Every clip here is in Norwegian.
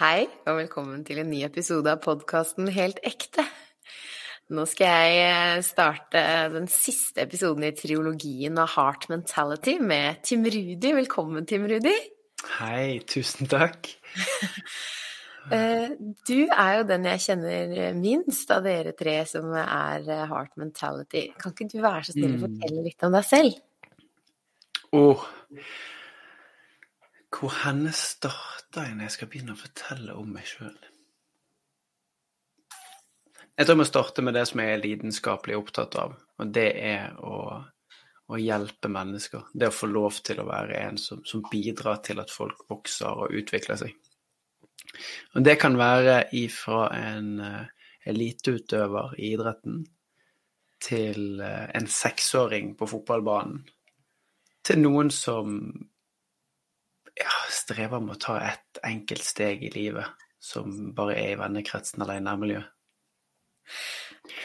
Hei, og velkommen til en ny episode av podkasten Helt ekte. Nå skal jeg eh, starte den siste episoden i triologien av Heart Mentality med Tim Rudi. Velkommen, Tim Rudi. Hei, tusen takk. Eh, du er jo den jeg kjenner minst av dere tre som er eh, Heart Mentality. Kan ikke du være så snill å Mm. fortelle litt om deg selv? Åh, hvor henne starter jeg når jeg skal begynne å fortelle om meg sjøl? Jeg tror jeg må starte med det som jeg er lidenskapelig opptatt av, og det er å, å hjelpe mennesker. Det å få lov til å være en som, som bidrar til at folk vokser og utvikler seg. Og det kan være ifra en uh, eliteutøver i idretten til eh, en seksåring på fotballbanen til noen som strever med å ta et enkelt steg i livet, som bare er i vennekretsen eller i nærmiljøet.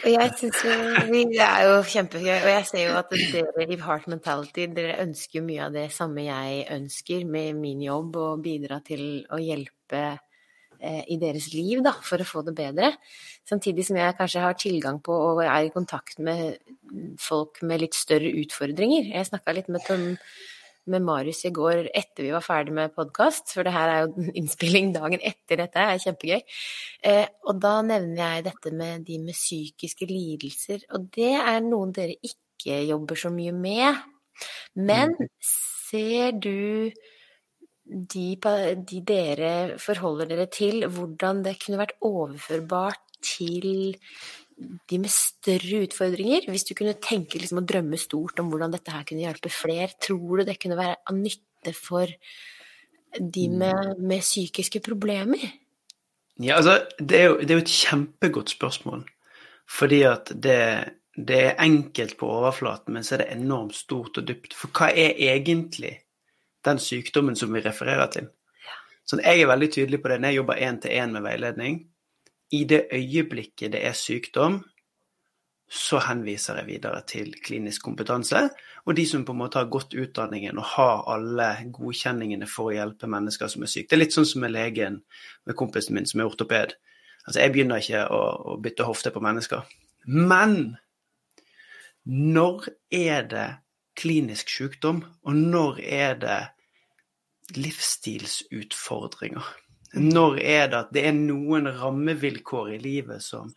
Og jeg synes jo vi, Det er jo kjempegøy, og jeg ser jo at dere i Heart Mentality dere ønsker mye av det samme jeg ønsker med min jobb, å bidra til å hjelpe eh, i deres liv, da, for å få det bedre. Samtidig som jeg kanskje har tilgang på og er i kontakt med folk med litt større utfordringer. Jeg snakka litt med Tom med Marius i går etter vi var ferdig med podkast, for det her er jo innspilling dagen etter dette, det er kjempegøy. Eh, og da nevner jeg dette med de med psykiske lidelser, og det er noen dere ikke jobber så mye med. Men ser du de, de dere forholder dere til, hvordan det kunne vært overførbart til de med større utfordringer? Hvis du kunne tenke liksom og drømme stort om hvordan dette her kunne hjelpe flere, tror du det kunne være av nytte for de med, med psykiske problemer? Ja, altså, det er, jo, det er jo et kjempegodt spørsmål, fordi at det, det er enkelt på overflaten, men så er det enormt stort og dypt. For hva er egentlig den sykdommen som vi refererer til? Sånn, jeg er veldig tydelig på det når jeg jobber én-til-én med veiledning. I det øyeblikket det er sykdom, så henviser jeg videre til klinisk kompetanse, og de som på en måte har gått utdanningen og har alle godkjenningene for å hjelpe mennesker som er syke. Det er litt sånn som med legen, med kompisen min som er ortoped. Altså, jeg begynner ikke å, å bytte hofte på mennesker. Men når er det klinisk sykdom, og når er det livsstilsutfordringer? Når er det at det er noen rammevilkår i livet som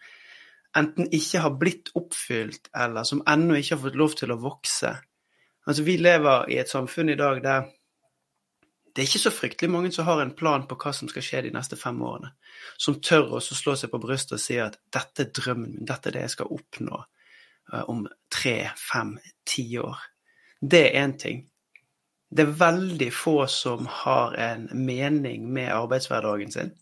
enten ikke har blitt oppfylt, eller som ennå ikke har fått lov til å vokse? Altså, vi lever i et samfunn i dag der det er ikke så fryktelig mange som har en plan på hva som skal skje de neste fem årene. Som tør å slå seg på brystet og si at dette er drømmen min, dette er det jeg skal oppnå eh, om tre, fem, ti år. Det er én ting. Det er veldig få som har en mening med arbeidshverdagen sin.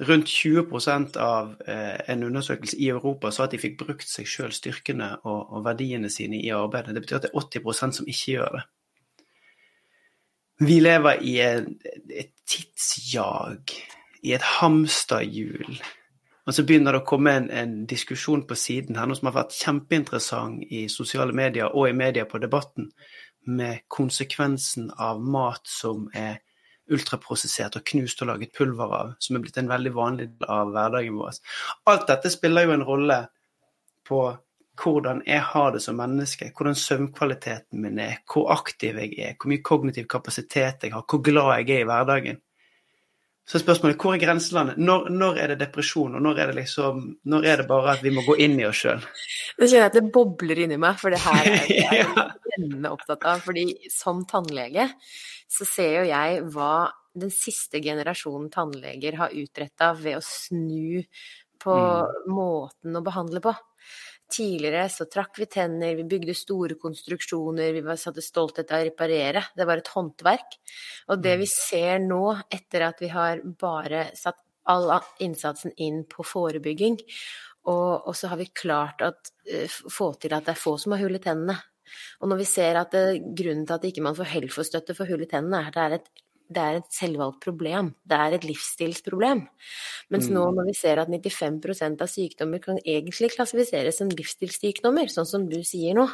Rundt 20% av eh, en undersøkelse i Europa sa at de fikk brukt seg sjøl, styrkene og, og verdiene sine i arbeidet. Det betyr at det er 80% som ikke gjør det. Vi lever i en, et tidsjag, i et hamsterhjul. Og så begynner det å komme en, en diskusjon på siden her, noe som har vært kjempeinteressant i sosiale medier og i media på debatten, med konsekvensen av mat som er ultraprosessert og knust og laget pulver av, som er blitt en veldig vanlig del av hverdagen vår. Alt dette spiller jo en rolle på hvordan jeg har det som menneske, hvordan søvnkvaliteten min er, hvor aktiv jeg er, hvor mye kognitiv kapasitet jeg har, hvor glad jeg er i hverdagen. Så er spørsmålet hvor er grenselandet? Når, når er det depresjon, og når er det liksom Når er det bare at vi må gå inn i oss sjøl? Nå kjenner jeg at det bobler inni meg, for det her er jeg Ja. brennende opptatt av. fordi som tannlege så ser jo jeg hva den siste generasjonen tannleger har utretta ved å snu på måten å behandle på. Tidligere så trakk vi tenner, vi bygde store konstruksjoner, vi var- satte stolthet av å reparere. Det var et håndverk. Og det vi ser nå, etter at vi har bare satt all innsatsen inn på forebygging, og, og så har vi klart å få til at det er få som har hull i tennene. Og når vi ser at det, grunnen til at ikke man får Helfo-støtte for hull i tennene, er at det er et det er et selvvalgt problem. Det er et livsstilsproblem. Mens nå Mm. når vi ser at 95% av sykdommer kan egentlig klassifiseres som livsstilssykdommer, sånn som du sier nå,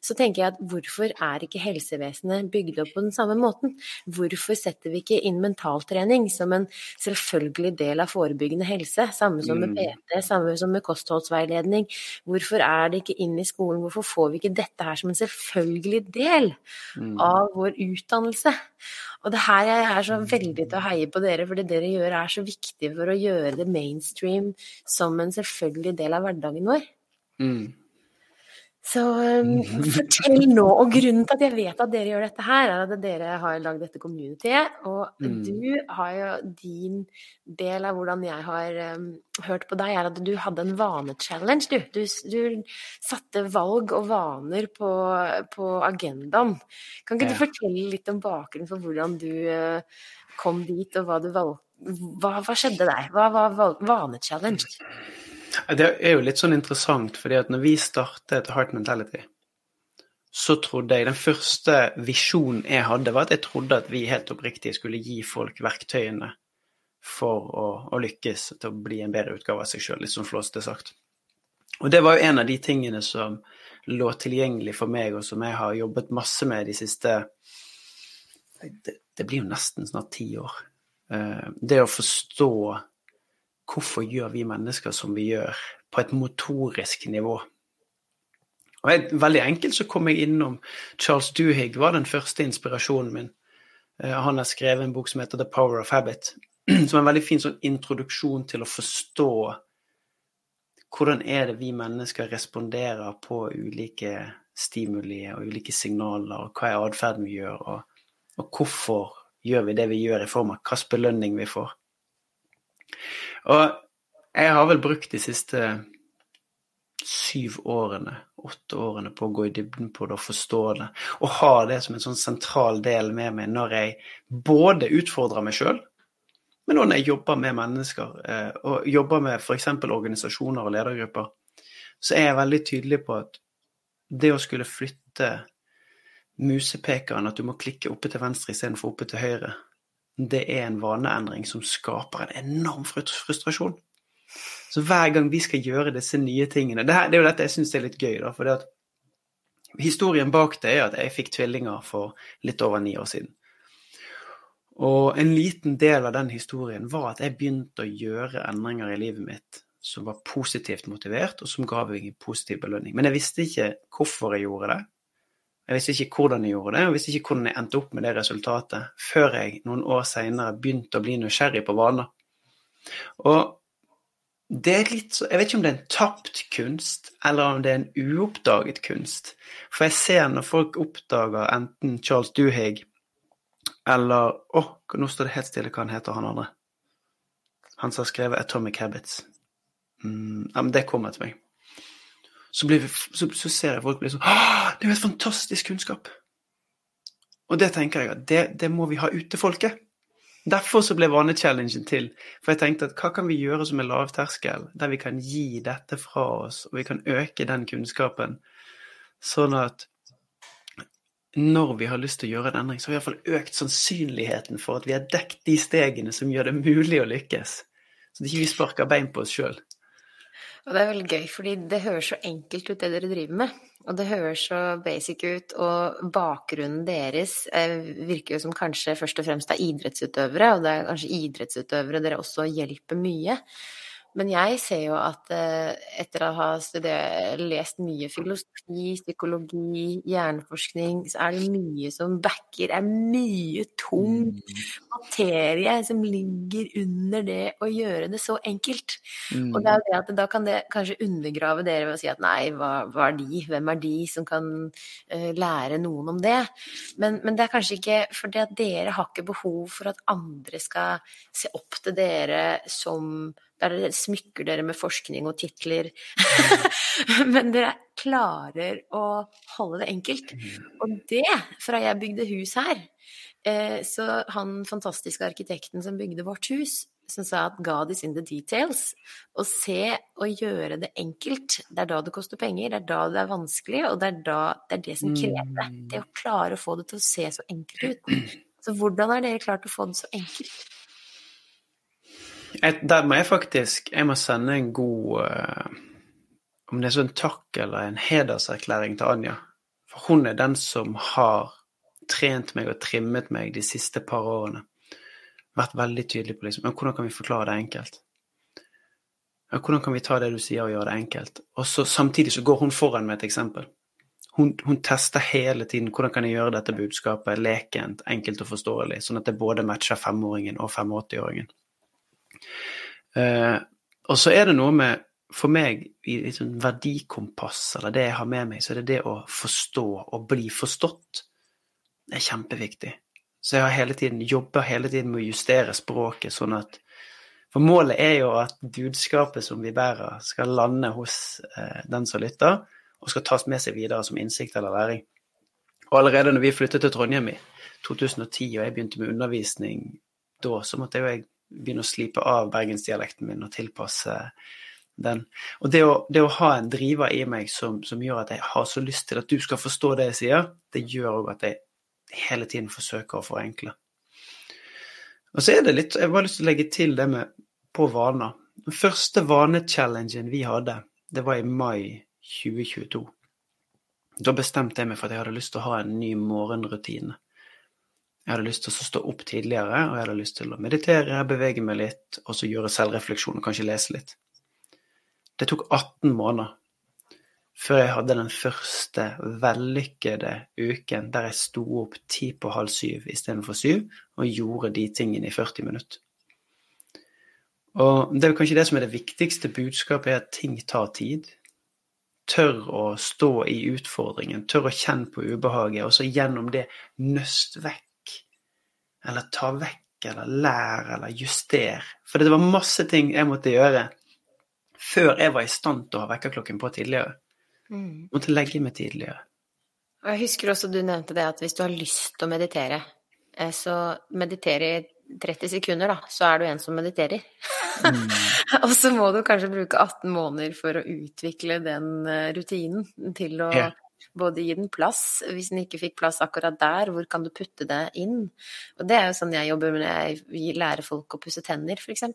så tenker jeg at hvorfor er ikke helsevesenet bygd opp på den samme måten? Hvorfor setter vi ikke inn mentaltrening som en selvfølgelig del av forebyggende helse? Samme som med Mm. PT, samme som med kostholdsveiledning. Hvorfor er det ikke inn i skolen? Hvorfor får vi ikke dette her som en selvfølgelig del Mm. av vår utdannelse? Og det her jeg er så veldig til å heie på dere, for det dere gjør er så viktig for å gjøre det mainstream som en selvfølgelig del av hverdagen vår. Mm. Så um, fortell nå, og grunnen til at jeg vet at dere gjør dette her, er at dere har lagd dette communityet, og Mm. du har jo din del av hvordan jeg har um, hørt på deg, er at du hadde en vanechallenge, du. Du, du satte valg og vaner på, på agendaen. Kan ikke Ja. du fortelle litt om bakgrunnen for hvordan du uh, kom dit, og hva du valgte? Hva, hva skjedde der? Hva var vanechallenge? Det er jo litt sånn interessant, fordi at når vi startet Heart Mentality, så trodde jeg Den første visjonen jeg hadde, var at jeg trodde at vi helt oppriktig skulle gi folk verktøyene for å, å lykkes til å bli en bedre utgave av seg sjøl, litt sånn flåsete sagt. Og det var jo en av de tingene som lå tilgjengelig for meg, og som jeg har jobbet masse med de siste Det, det blir jo nesten snart ti år. Eh, Det å forstå hvorfor gjør vi mennesker som vi gjør, på et motorisk nivå. Og Veldig enkelt så kom jeg innom Charles Duhigg, var den første inspirasjonen min. Eh, Han har skrevet en bok som heter The Power of Habit, som er en veldig fin sånn introduksjon til å forstå hvordan er det vi mennesker responderer på ulike stimuli og ulike signaler, og hva er atferden vi gjør, og, og hvorfor gjør vi det vi gjør, i form av hvilken belønning vi får. Og jeg har vel brukt de siste syv årene, åtte årene på å gå i dybden på det og forstå det, og ha det som en sånn sentral del med meg når jeg både utfordrer meg sjøl, men òg når jeg jobber med mennesker, eh, og jobber med f.eks. organisasjoner og ledergrupper, så er jeg veldig tydelig på at det å skulle flytte musepekeren, at du må klikke oppe til venstre istedenfor oppe til høyre, det er en vaneendring som skaper en enorm frustrasjon. Så hver gang vi skal gjøre disse nye tingene Det, her, det er jo dette jeg syns er litt gøy, da. For det at historien bak det er at jeg fikk tvillinger for litt over ni år siden. Og en liten del av den historien var at jeg begynte å gjøre endringer i livet mitt som var positivt motivert, og som ga meg en positiv belønning. Men jeg visste ikke hvorfor jeg gjorde det. Jeg visste ikke hvordan jeg gjorde det, og visste ikke hvordan jeg endte opp med det resultatet, før jeg noen år seinere begynte å bli nysgjerrig på vaner. Og det er litt Jeg vet ikke om det er en tapt kunst, eller om det er en uoppdaget kunst. For jeg ser når folk oppdager enten Charles Duhigg eller Å, oh, nå står det helt stille hva han heter, han andre. Han som har skrevet Atomic Habits. Mm, ja, men det kommer til meg. Så, vi, så, så, ser jeg folk bli sånn det er jo et fantastisk kunnskap! Og det tenker jeg at det, det må vi ha ute, folket. Derfor så ble vanechallengen til. For jeg tenkte at hva kan vi gjøre som er lavterskel, der vi kan gi dette fra oss, og vi kan øke den kunnskapen, sånn at når vi har lyst til å gjøre en endring, så har vi iallfall økt sannsynligheten for at vi har dekket de stegene som gjør det mulig å lykkes. Så ikke vi sparker bein på oss sjøl. Og det er veldig gøy, fordi det høres så enkelt ut, det dere driver med. Og det høres så basic ut, og bakgrunnen deres eh, virker jo som kanskje først og fremst er idrettsutøvere, og det er kanskje idrettsutøvere dere også hjelper mye. Men jeg ser jo at eh, etter å ha studert, lest mye filosofi, psykologi, hjerneforskning, så er det mye som backer, er mye tung materie som ligger under det å gjøre det så enkelt. Mm. Og det er det at da kan det kanskje undergrave dere ved å si at nei, hva, hva er de, hvem er de som kan uh, lære noen om det? Men, men, det er kanskje ikke at dere har ikke behov for at andre skal se opp til dere som der smykker dere med forskning og titler. Men dere klarer å holde det enkelt. Og det, fra jeg bygde hus her, eh, så han fantastiske arkitekten som bygde vårt hus, som sa at 'God is in the details'. Å se og gjøre det enkelt. Det er da det koster penger, det er da det er vanskelig, og det er da det er det som krever det. Det å klare å få det til å se så enkelt ut. Så hvordan har dere klart å få det så enkelt? Jeg, der må jeg faktisk Jeg må sende en god uh, Om det er sånn takk eller en hederserklæring til Anja. For hun er den som har trent meg og trimmet meg de siste par årene. Vært veldig tydelig på liksom, hvordan kan vi forklare det enkelt? Hvordan kan vi ta det du sier og gjøre det enkelt? Og så Samtidig så går hun foran med et eksempel. Hun, hun, tester hele tiden hvordan kan jeg gjøre dette budskapet lekent, enkelt og forståelig, sånn at det både matcher femåringen og 85-åringen. Uh, og så er det noe med For meg, i liksom verdikompass, eller det jeg har med meg, så er det det å forstå og bli forstått. Det er kjempeviktig. Så jeg har hele tiden, jobber hele tiden med å justere språket, sånn at For målet er jo at budskapet som vi bærer, skal lande hos uh, den som lytter, og skal tas med seg videre som innsikt eller læring. Og allerede når vi flyttet til Trondheim i 2010, og jeg begynte med undervisning da, så måtte jeg begynne å slipe av bergensdialekten min og tilpasse den. Og det å, det å ha en driver i meg som, som, gjør at jeg har så lyst til at du skal forstå det jeg sier, det gjør òg at jeg hele tiden forsøker å forenkle. Og så er det litt Jeg har bare lyst til å legge til det med på vaner. Den første vanechallengen vi hadde, det var i mai 2022. Da bestemte jeg meg for at jeg hadde lyst til å ha en ny morgenrutine. Jeg hadde lyst til å stå opp tidligere, og jeg hadde lyst til å meditere, bevege meg litt, og så gjøre selvrefleksjon og kanskje lese litt. Det tok 18 måneder før jeg hadde den første vellykkede uken der jeg sto opp ti på halv syv istedenfor syv, og gjorde de tingene i 40 minutter. Og det er kanskje det som er det viktigste budskapet, er at ting tar tid. Tør å stå i utfordringen, tør å kjenne på ubehaget, og så gjennom det nøst vekk eller ta vekk eller lær eller juster. For det var masse ting jeg måtte gjøre før jeg var i stand til å ha vekkerklokken på tidligere. Mm. Måtte legge meg tidligere. Og jeg husker også du nevnte det at hvis du har lyst til å meditere, eh, så meditere i 30 sekunder, da, så er du en som mediterer. Mm. og så må du kanskje bruke 18 måneder for å utvikle den eh, rutinen til å ja både gi den plass, hvis den ikke fikk plass akkurat der, hvor kan du putte det inn? Og det er jo sånn jeg jobber med når jeg lærer folk å pusse tenner, f.eks.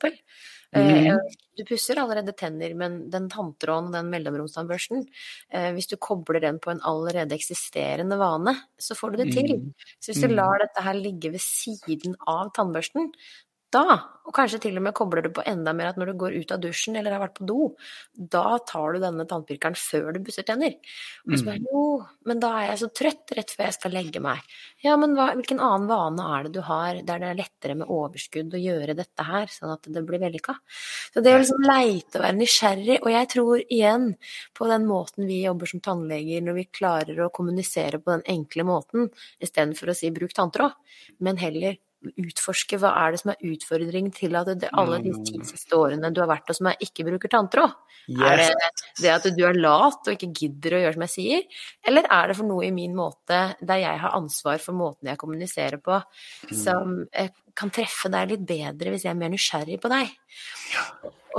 Mm. Eh, du pusser allerede tenner, men den tanntråden, den mellomromstannbørsten, eh, hvis du kobler den på en allerede eksisterende vane, så får du det til. Mm. Så hvis du mm. lar dette her ligge ved siden av tannbørsten, da, og kanskje til og med kobler du på enda mer at når du går ut av dusjen eller har vært på do, da tar du denne tannpirkeren før du busser tenner. Og så bare mm. jo, men da er jeg så trøtt rett før jeg skal legge meg. Ja, men hva, hvilken annen vane er det du har der det er lettere med overskudd å gjøre dette her, sånn at det blir vellykka? Så det å liksom leite og være nysgjerrig, og jeg tror igjen på den måten vi jobber som tannleger, når vi klarer å kommunisere på den enkle måten, istedenfor å si bruk tanntråd, men heller utforske hva er det som er utfordringen til at det, alle de ti mm. siste årene du har vært hos meg, ikke bruker tanntråd? Yes. Er det det at du er lat og ikke gidder å gjøre som jeg sier, eller er det for noe i min måte der jeg har ansvar for måten jeg kommuniserer på, mm. som kan treffe deg litt bedre hvis jeg er mer nysgjerrig på deg?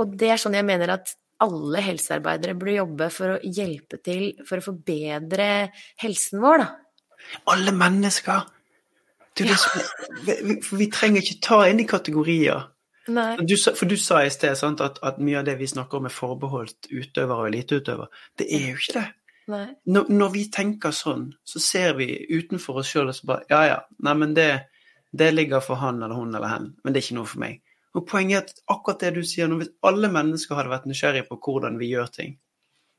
Og det er sånn jeg mener at alle helsearbeidere burde jobbe for å hjelpe til for å forbedre helsen vår, da. Alle mennesker Liksom, for vi trenger ikke ta inn i kategorier. Du, for du sa i sted sant, at, at, mye av det vi snakker om er forbeholdt utøvere og eliteutøvere. Det er jo ikke det. Når, når, vi tenker sånn, så ser vi utenfor oss sjøl og så bare Ja, ja, neimen det, det, ligger for han eller hun eller hen, men det er ikke noe for meg. Og Poenget er at akkurat det du sier nå, hvis alle mennesker hadde vært nysgjerrige på hvordan vi gjør ting,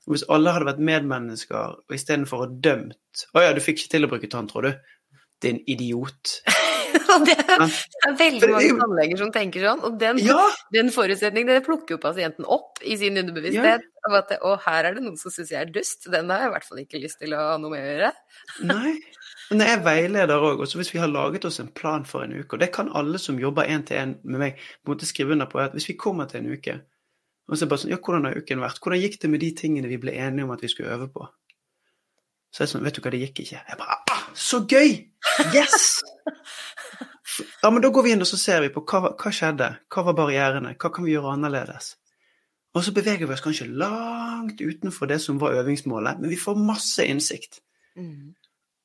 og hvis alle hadde vært medmennesker og istedenfor å dømt Å ja, du fikk ikke til å bruke tanntråd, du din idiot. det, er, veldig mange tannleger som tenker sånn, og den, ja. den forutsetningen det plukker jo pasienten opp i sin underbevissthet. Ja. At, og her er det noen som syns jeg er dust, den har jeg i hvert fall ikke lyst til å ha noe med å gjøre. Nei, men jeg er veileder òg, og hvis vi har laget oss en plan for en uke, og det kan alle som jobber én til én med meg, måtte skrive under på, at hvis vi kommer til en uke, og så er det bare sånn Ja, hvordan har uken vært? Hvordan gikk det med de tingene vi ble enige om at vi skulle øve på? Så det sånn Vet du hva, det gikk ikke. Jeg bare ah, Så gøy! Yes! Ja, men da går vi inn og så ser vi på hva, hva skjedde, hva var barrierene, hva kan vi gjøre annerledes? Og så beveger vi oss kanskje langt utenfor det som var øvingsmålet, men vi får masse innsikt. Mm.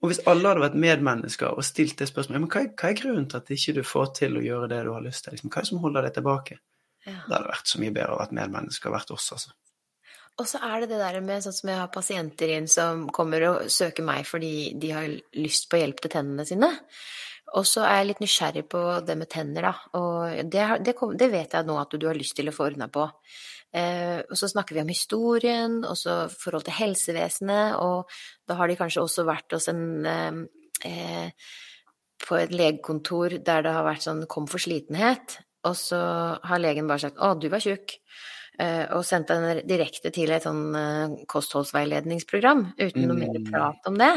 Og hvis alle hadde vært medmennesker og stilt det spørsmålet, men hva er, hva er grunnen til at ikke du får til å gjøre det du har lyst til? Liksom, hva er det som holder deg tilbake? Ja. Det hadde vært så mye bedre å være medmenneske og vært oss, altså. Og så er det det der med sånn som jeg har pasienter inn som kommer og søker meg fordi de har lyst på hjelp til tennene sine. Og så er jeg litt nysgjerrig på det med tenner, da. Og det, det, det vet jeg nå at du har lyst til å få ordna på. Eh, og så snakker vi om historien, og så forhold til helsevesenet, og da har de kanskje også vært hos en eh, eh På et legekontor der det har vært sånn 'kom for slitenhet', og så har legen bare sagt 'å, du var tjukk'. Eh, og sendte den direkte til et sånn eh, kostholdsveiledningsprogram uten noe mer Mm. prat om det.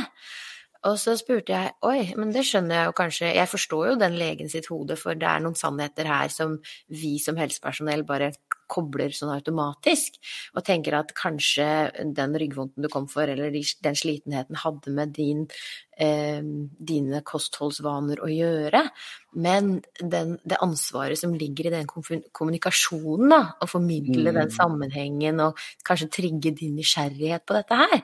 Og så spurte jeg oi, men det skjønner jeg jo kanskje, jeg forstår jo den legen sitt hode, for det er noen sannheter her som vi som helsepersonell bare kobler sånn automatisk, og tenker at kanskje den ryggvondten du kom for, eller den slitenheten hadde med din, eh, dine kostholdsvaner å gjøre. Men den, det ansvaret som ligger i den kommunikasjonen, da, å formidle den sammenhengen og kanskje trigge din nysgjerrighet på dette her,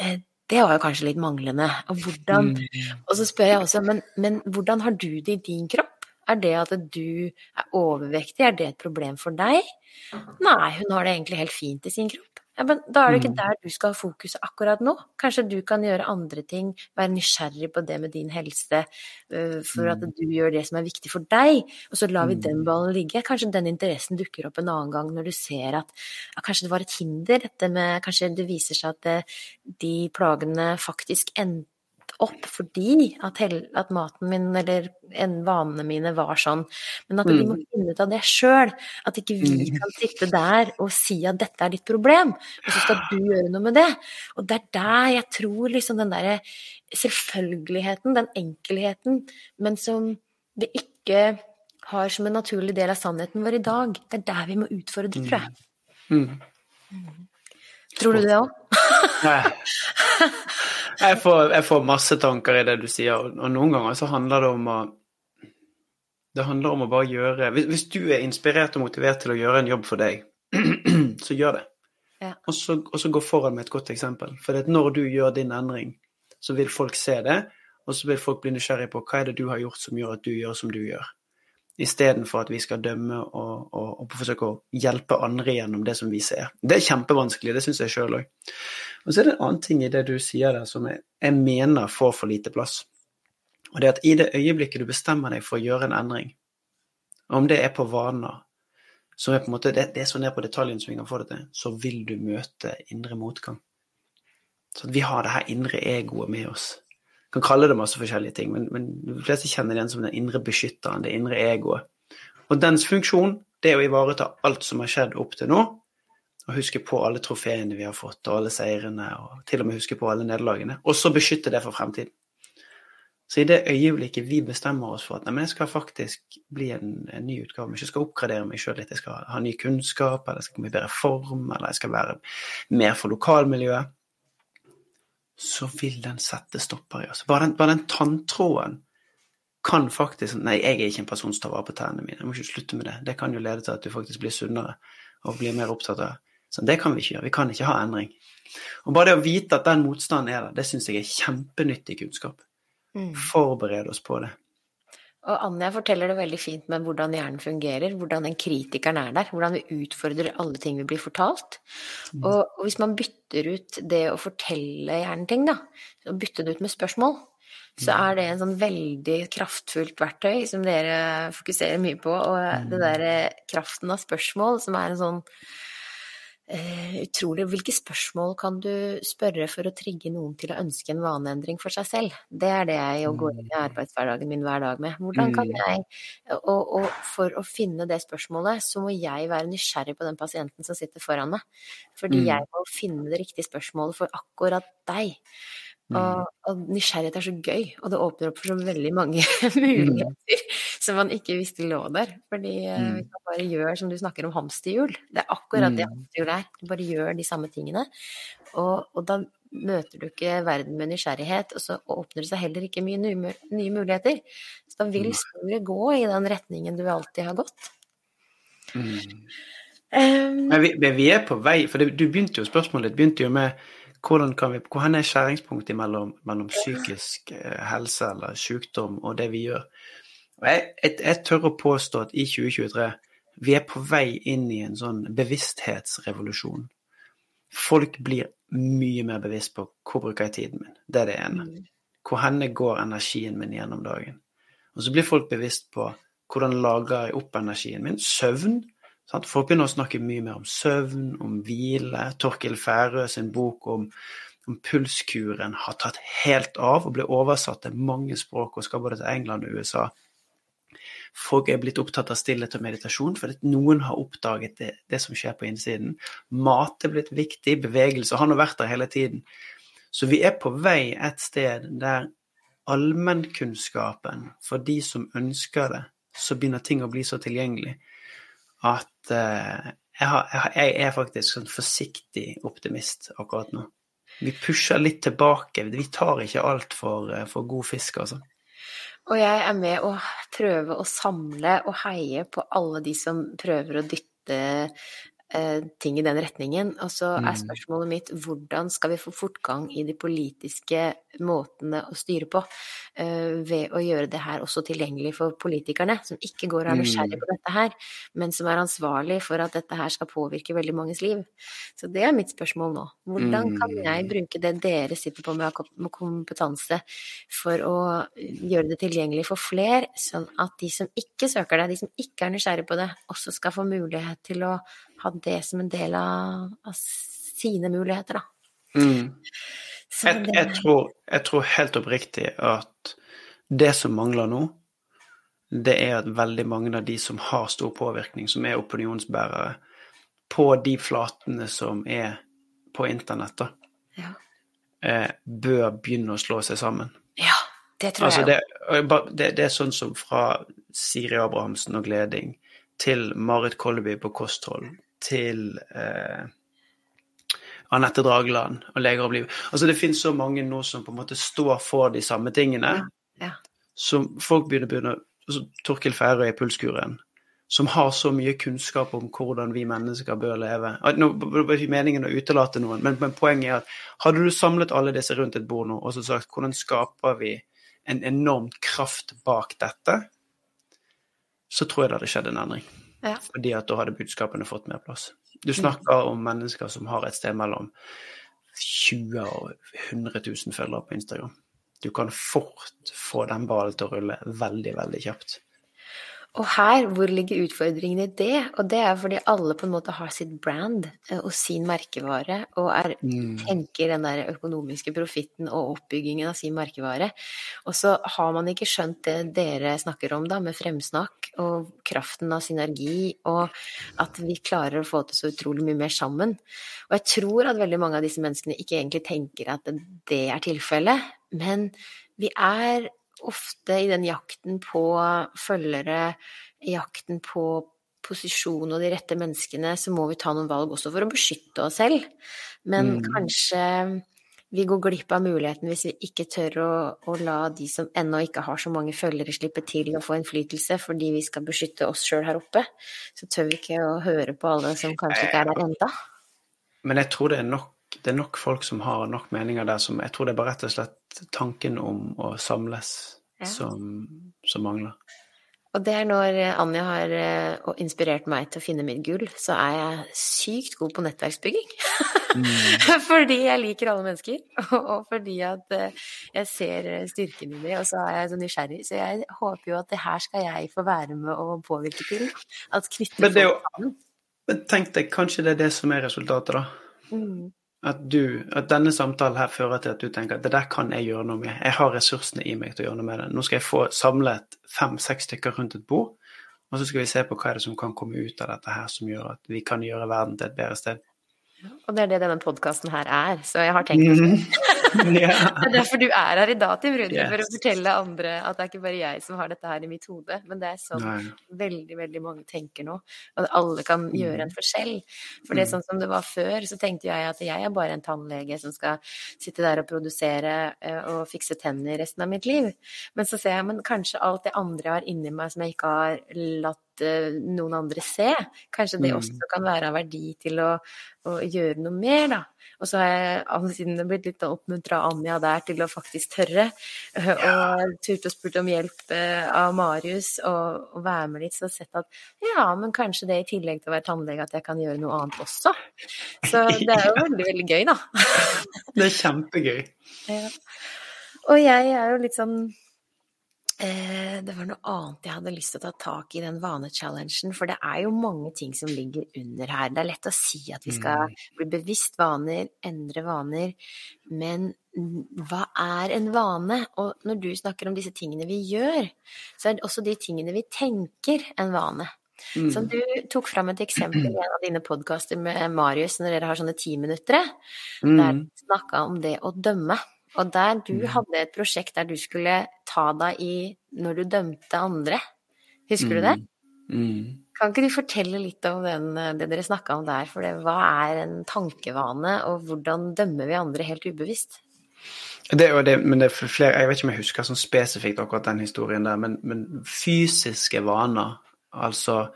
eh, det var jo kanskje litt manglende. Og, hvordan, Mm. og så spør jeg også, men, men hvordan har du det i din kropp? Er det at du er overvektig, er det et problem for deg? Nei, hun har det egentlig helt fint i sin kropp. Ja, men da er det ikke der du skal ha fokuset akkurat nå. Kanskje du kan gjøre andre ting, være nysgjerrig på det med din helse, øh, for at du gjør det som er viktig for deg, og så lar vi den ballen ligge. Kanskje den interessen dukker opp en annen gang når du ser at ja, kanskje det var et hinder, dette med Kanskje det viser seg at det, de plagene faktisk endte opp fordi at, at maten min eller en, vanene mine var sånn. Men at vi må finne ut av det sjøl. At ikke vi kan sitte der og si at dette er ditt problem, og så skal du gjøre noe med det. Og det er der jeg tror liksom den derre selvfølgeligheten, den enkelheten, men som det ikke har som en naturlig del av sannheten vår i dag. Det er der vi må utfordre, tror jeg. Mm. Tror du det òg? Jeg får, jeg får masse tanker i det du sier, og noen ganger så handler det om å Det handler om å bare gjøre Hvis, du er inspirert og motivert til å gjøre en jobb for deg, så gjør det. Ja. Og, så, og så gå foran med et godt eksempel. For når du gjør din endring, så vil folk se det, og så vil folk bli nysgjerrige på hva er det du har gjort som gjør at du gjør som du gjør. Istedenfor at vi skal dømme og, og, og forsøke å hjelpe andre gjennom det som vi ser. Det er kjempevanskelig, det syns jeg sjøl òg. Og så er det en annen ting i det du sier der som jeg, jeg mener får for lite plass. Og det er at i det øyeblikket du bestemmer deg for å gjøre en endring, om det er på vaner, som er på en måte, det, det er så ned på detaljen som vi kan få det til, så vil du møte indre motgang. Så vi har det her indre egoet med oss. Kan kalle det masse forskjellige ting, men, men de fleste kjenner den som den indre beskytteren, det indre egoet. Og dens funksjon det er å ivareta alt som har skjedd opp til nå, og huske på alle trofeene vi har fått, og alle seirene, og til og med huske på alle nederlagene, og så beskytte det for fremtiden. Så i det øyeblikket vi bestemmer oss for at nei, men jeg skal faktisk bli en, en ny utgave, jeg skal oppgradere meg sjøl litt, jeg skal ha ny kunnskap, eller jeg skal komme i bedre form, eller jeg skal være mer for lokalmiljøet, så vil den sette stopper i oss. Bare den, bare den tanntråden kan faktisk Nei, jeg er ikke en person som tar vare på tennene mine, jeg må ikke slutte med det. Det kan jo lede til at du faktisk blir sunnere og blir mer opptatt av Så det kan vi ikke gjøre. Vi kan ikke ha endring. Og bare det å vite at den motstanden er der, det syns jeg er kjempenyttig kunnskap. Mm. Forbered oss på det. Og Anja forteller det veldig fint med hvordan hjernen fungerer, hvordan den kritikeren er der, hvordan vi utfordrer alle ting vi blir fortalt. Og, og hvis man bytter ut det å fortelle hjernen ting, da, og bytte det ut med spørsmål, så er det en sånn veldig kraftfullt verktøy som dere fokuserer mye på. Og det derre kraften av spørsmål som er en sånn eh, utrolig Hvilke spørsmål kan du spørre for å trigge noen til å ønske en vaneendring for seg selv? Det er det jeg går inn i arbeidshverdagen min hver dag med. Hvordan kan jeg og, og for å finne det spørsmålet, så må jeg være nysgjerrig på den pasienten som sitter foran meg. Fordi Mm. jeg må finne det riktige spørsmålet for akkurat deg. Og, og nysgjerrighet er så gøy, og det åpner opp for så veldig mange muligheter som man ikke visste lå der. Fordi eh, Mm. hvis man bare gjør som du snakker om hamsterhjul, det er akkurat det hamsterhjulet hamsterhjul er. Du bare gjør de samme tingene. Og, og da møter du ikke verden med nysgjerrighet, og så åpner det seg heller ikke mye nye, nye muligheter. Så da vil Mm. sporet gå i den retningen du alltid har gått. Mm. Um, Men vi, men vi er på vei, for det, du begynte jo spørsmålet ditt begynte jo med hvordan kan vi, Hvor er skjæringspunktet mellom, mellom psykisk eh, helse eller sykdom og det vi gjør? Jeg, jeg, jeg, tør å påstå at i 2023 vi er på vei inn i en sånn bevissthetsrevolusjon. Folk blir mye mer bevisst på hvor bruker jeg tiden min. Det er det ene. Mm. Hvor henne går energien min gjennom dagen. Og så blir folk bevisst på hvordan lager jeg opp energien min. Søvn. Sant? Folk begynner å snakke mye mer om søvn, om hvile. Torkil Færø sin bok om, om, pulskuren har tatt helt av og ble oversatt til mange språk og skal både til England og USA. Folk er blitt opptatt av stillhet og meditasjon fordi noen har oppdaget det, det, som skjer på innsiden. Mat er blitt viktig, bevegelse Han har vært der hele tiden. Så vi er på vei et sted der allmennkunnskapen for de som ønsker det, så begynner ting å bli så tilgjengelig at uh, jeg, har, jeg, er faktisk sånn forsiktig optimist akkurat nå. Vi pusher litt tilbake. Vi tar ikke alt for, eh, for god fisk, altså. Og jeg er med å prøve å samle og heie på alle de som prøver å dytte ting i den retningen. Og så er mm. spørsmålet mitt hvordan skal vi få fortgang i de politiske måtene å styre på uh, ved å gjøre det her også tilgjengelig for politikerne, som ikke går og er nysgjerrig mm. på dette her, men som er ansvarlig for at dette her skal påvirke veldig manges liv. Så det er mitt spørsmål nå. Hvordan kan jeg mm. bruke det dere sitter på med kompetanse, for å gjøre det tilgjengelig for flere, sånn at de som ikke søker det, de som ikke er nysgjerrig på det, også skal få mulighet til å ha det som en del av, av sine muligheter, da. Mm. Jeg, jeg, tror, jeg, tror, helt oppriktig at det som mangler nå, det er at veldig mange av de som har stor påvirkning, som er opinionsbærere, på de flatene som er på internett, da, ja. eh, bør begynne å slå seg sammen. Ja, det tror altså, jeg det, det, det, er sånn som fra Siri Abrahamsen og Gleding til Marit Kolleby på kosthold, til eh, Anette Drageland og Leger og liv. Altså det finnes så mange nå som på en måte står for de samme tingene. Ja. Ja. Som folk begynner begynner altså Torkil Færøy i Pulskuren, som har så mye kunnskap om hvordan vi mennesker bør leve. Nå var ikke meningen å utelate noen, men, men, poenget er at hadde du samlet alle disse rundt et bord nå og så sagt hvordan skaper vi en enorm kraft bak dette, så tror jeg det hadde skjedd en endring. Ja. Fordi at da hadde budskapene fått mer plass. Du snakker om mennesker som har et sted mellom 20 og 100 000 følgere på Instagram. Du kan fort få den ballen til å rulle veldig, veldig kjapt. Og her, hvor ligger utfordringen i det? Og det er fordi alle på en måte har sitt brand eh, og sin merkevare, og er, mm. tenker den der økonomiske profitten og oppbyggingen av sin merkevare. Og så har man ikke skjønt det dere snakker om, da, med fremsnakk og kraften av synergi, og at vi klarer å få til så utrolig mye mer sammen. Og jeg tror at veldig mange av disse menneskene ikke egentlig tenker at det er tilfellet, men vi er ofte i den jakten på følgere, jakten på posisjon og de rette menneskene, så må vi ta noen valg også for å beskytte oss selv. Men mm. kanskje vi går glipp av muligheten hvis vi ikke tør å, å, la de som ennå ikke har så mange følgere, slippe til å få innflytelse fordi vi skal beskytte oss sjøl her oppe. Så tør vi ikke å høre på alle som kanskje ikke er der enda. Men jeg tror det er nok det er nok folk som har nok meninger der som Jeg tror det er bare rett og slett tanken om å samles ja. som, som, mangler. Og det er når Anja har uh, inspirert meg til å finne mitt gull, så er jeg sykt god på nettverksbygging. Mm. fordi jeg liker alle mennesker, og, fordi at uh, jeg ser styrken i det, og så er jeg så nysgjerrig. Så jeg håper jo at det her skal jeg få være med og påvirke til. At knytte folk sammen. Men tenk deg, kanskje det er det som er resultatet, da. Mm. At, du, at denne samtalen her fører til at du tenker at det der kan jeg gjøre noe med. Jeg har ressursene i meg til å gjøre noe med det. Nå skal jeg få samlet fem-seks stykker rundt et bord, og så skal vi se på hva er det som kan komme ut av dette her som gjør at vi kan gjøre verden til et bedre sted. Og det er det denne podkasten her er, så jeg har tenkt å. yeah. Det er derfor du er her i dag, Tim Rune, yes. for å fortelle andre at det er ikke bare jeg som har dette her i mitt hode, men det er sånn Nei. veldig, veldig mange tenker nå. At alle kan mm. gjøre en forskjell. For det er mm. sånn som det var før, så tenkte jeg at jeg er bare en tannlege som skal sitte der og produsere eh, og fikse tenner resten av mitt liv. Men så ser jeg men kanskje alt det andre jeg har inni meg som jeg ikke har latt uh, noen andre se. Kanskje det Mm. også kan være av verdi til å, å gjøre noe mer, da. Og så har jeg siden blitt litt oppmuntra av Anja der til å faktisk tørre. uh, Og turte og spurt om hjelp uh, av Marius og, og være med litt, så sett at ja, men kanskje det i tillegg til å være tannlege, at jeg kan gjøre noe annet også. Så det er jo veldig, veldig gøy, da. Det er kjempegøy. Ja. Og jeg er jo litt sånn eh, Det var noe annet jeg hadde lyst til å ta tak i den vanechallengen, for det er jo mange ting som ligger under her. Det er lett å si at vi skal bli bevisst vaner, endre vaner, men hva er en vane? Og når du snakker om disse tingene vi gjør, så er det også de tingene vi tenker en vane. Mm. Så du tok fram et eksempel i en av dine podkaster med Marius, når dere har sånne timinuttere, der Mm. du snakka om det å dømme. Og der du Mm. hadde et prosjekt der du skulle ta deg i når du dømte andre. Husker du det? Mm. Kan ikke du fortelle litt om den, det dere snakka om der? For det, hva er en tankevane, og hvordan dømmer vi andre helt ubevisst? Det, er det, men det er flere, jeg vet ikke om jeg husker sånn spesifikt akkurat den historien der, men, men fysiske vaner, altså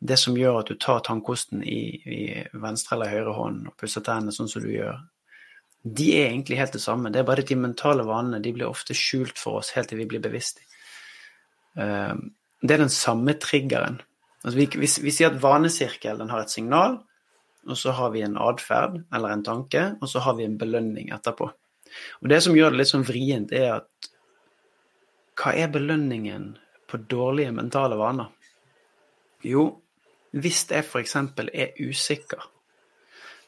det som gjør at du tar tannkosten i, i venstre eller høyre hånd og pusser tennene sånn som du gjør, de er egentlig helt det samme. Det er bare de mentale vanene de blir ofte skjult for oss helt til vi blir bevisst. Eh, Det er den samme triggeren. Altså vi, vi, vi sier at vanesirkelen har et signal, og så har vi en atferd eller en tanke, og så har vi en belønning etterpå. Og det som gjør det litt sånn vrient, er at hva er belønningen på dårlige mentale vaner? Jo, hvis jeg f.eks. er usikker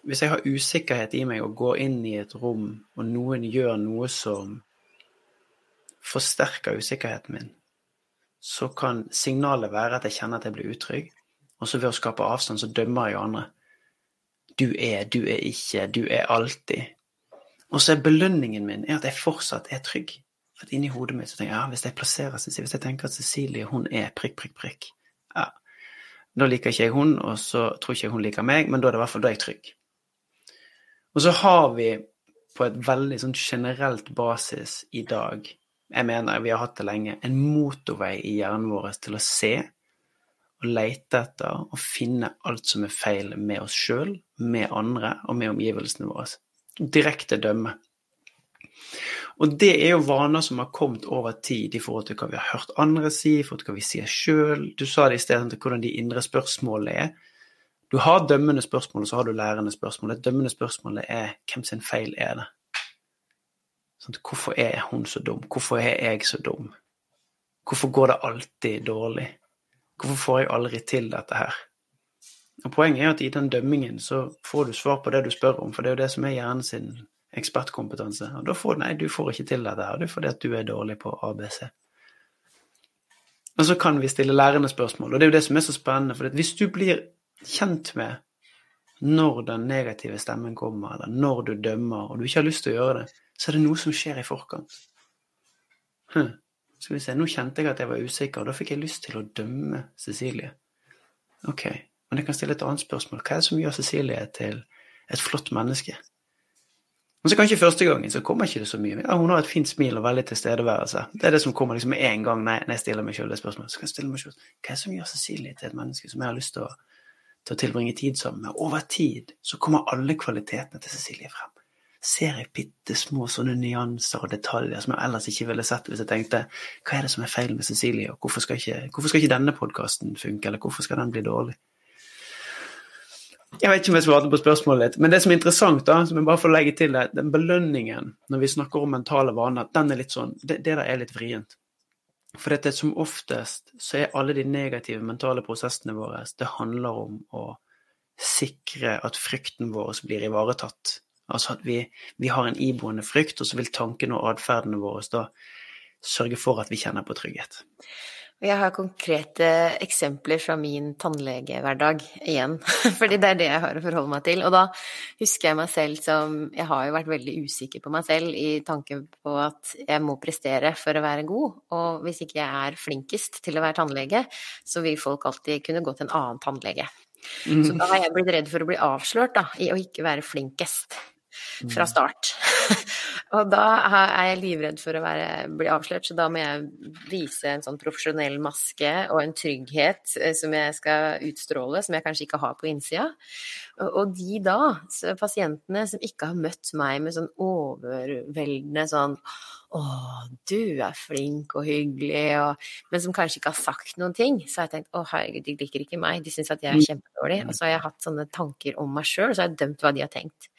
Hvis jeg har usikkerhet i meg og går inn i et rom, og noen gjør noe som forsterker usikkerheten min, så kan signalet være at jeg kjenner at jeg blir utrygg. Og så ved å skape avstand, så dømmer jeg andre. Du er, du er ikke, du er alltid. Og så er belønningen min er at jeg fortsatt er trygg. For inni hodet mitt så tenker jeg ja, hvis jeg plasserer Cecilie, hvis jeg tenker at Cecilie hun er prikk, prikk, prikk, ja, da liker ikke jeg hun, og så tror ikke jeg hun liker meg, men da er det i hvert fall da er jeg trygg. Og så har vi på et veldig sånn generelt basis i dag, jeg mener vi har hatt det lenge, en motorvei i hjernen vår til å se og lete etter og finne alt som er feil med oss sjøl, med andre og med omgivelsene våre. Direkte dømme. Og det er jo vaner som har kommet over tid i forhold til hva vi har hørt andre si, i forhold til hva vi sier sjøl. Du sa det i sted til hvordan de indre spørsmålene er. Du har dømmende spørsmål, og så har du lærende spørsmål. Det dømmende spørsmålet er hvem sin feil er det? Sånn, hvorfor er hun så dum? Hvorfor er jeg så dum? Hvorfor går det alltid dårlig? Hvorfor får jeg aldri til dette her? Og Poenget er at i den dømmingen så får du svar på det du spør om, for det er jo det som er hjernen sin ekspertkompetanse. Og da får du nei, du får ikke til dette her, det er fordi at du er dårlig på ABC. Og så kan vi stille lærende spørsmål, og det er jo det som er så spennende, for hvis du blir kjent med når den negative stemmen kommer, eller når du dømmer, og du ikke har lyst til å gjøre det, så er det noe som skjer i forkant. Hm. Skal vi se, nå kjente jeg at jeg var usikker, og da fikk jeg lyst til å dømme Cecilie. Ok, men jeg kan stille et annet spørsmål. Hva er det som gjør Cecilie til et flott menneske? Men så kanskje første gangen så kommer ikke det så mye. Ja, hun har et fint smil og veldig tilstedeværelse. Det er det som kommer liksom med en gang når jeg stiller meg selv det spørsmålet. Så kan jeg stille meg selv, Hva er det som gjør Cecilie til et menneske som jeg har lyst til å, til å tilbringe tid sammen med? Over tid så kommer alle kvalitetene til Cecilie frem. Ser jeg bitte små sånne nyanser og detaljer som jeg ellers ikke ville sett hvis jeg tenkte hva er det som er feil med Cecilie, og hvorfor skal ikke, hvorfor skal ikke denne podkasten funke, eller hvorfor skal den bli dårlig? Jeg vet ikke om jeg svarte på spørsmålet ditt, men det som er interessant, da, som jeg bare får legge til er den belønningen når vi snakker om mentale vaner, den er litt sånn, det, det der er litt vrient. For dette som oftest så er alle de negative mentale prosessene våre, det handler om å sikre at frykten vår blir ivaretatt. Altså at vi, vi har en iboende frykt, og så vil tankene og atferdene våre da sørge for at vi kjenner på trygghet. Jeg har konkrete eksempler fra min tannlegehverdag igjen, fordi det er det jeg har å forholde meg til. Og da husker jeg meg selv som Jeg har jo vært veldig usikker på meg selv i tanke på at jeg må prestere for å være god, og hvis ikke jeg er flinkest til å være tannlege, så vil folk alltid kunne gå til en annen tannlege. Så da har jeg blitt redd for å bli avslørt da, i å ikke være flinkest fra start. og da er jeg livredd for å være, bli avslørt, så da må jeg vise en sånn profesjonell maske og en trygghet eh, som jeg skal utstråle, som jeg kanskje ikke har på innsida. Og de da, pasientene som ikke har møtt meg med sånn overveldende sånn å, du er flink og hyggelig, og, men som kanskje ikke har sagt noen ting. Så har jeg tenkt å herregud, de liker ikke meg, de syns at jeg er mm. kjempedårlig. Og så har jeg hatt sånne tanker om meg sjøl, og så har jeg dømt hva de har tenkt.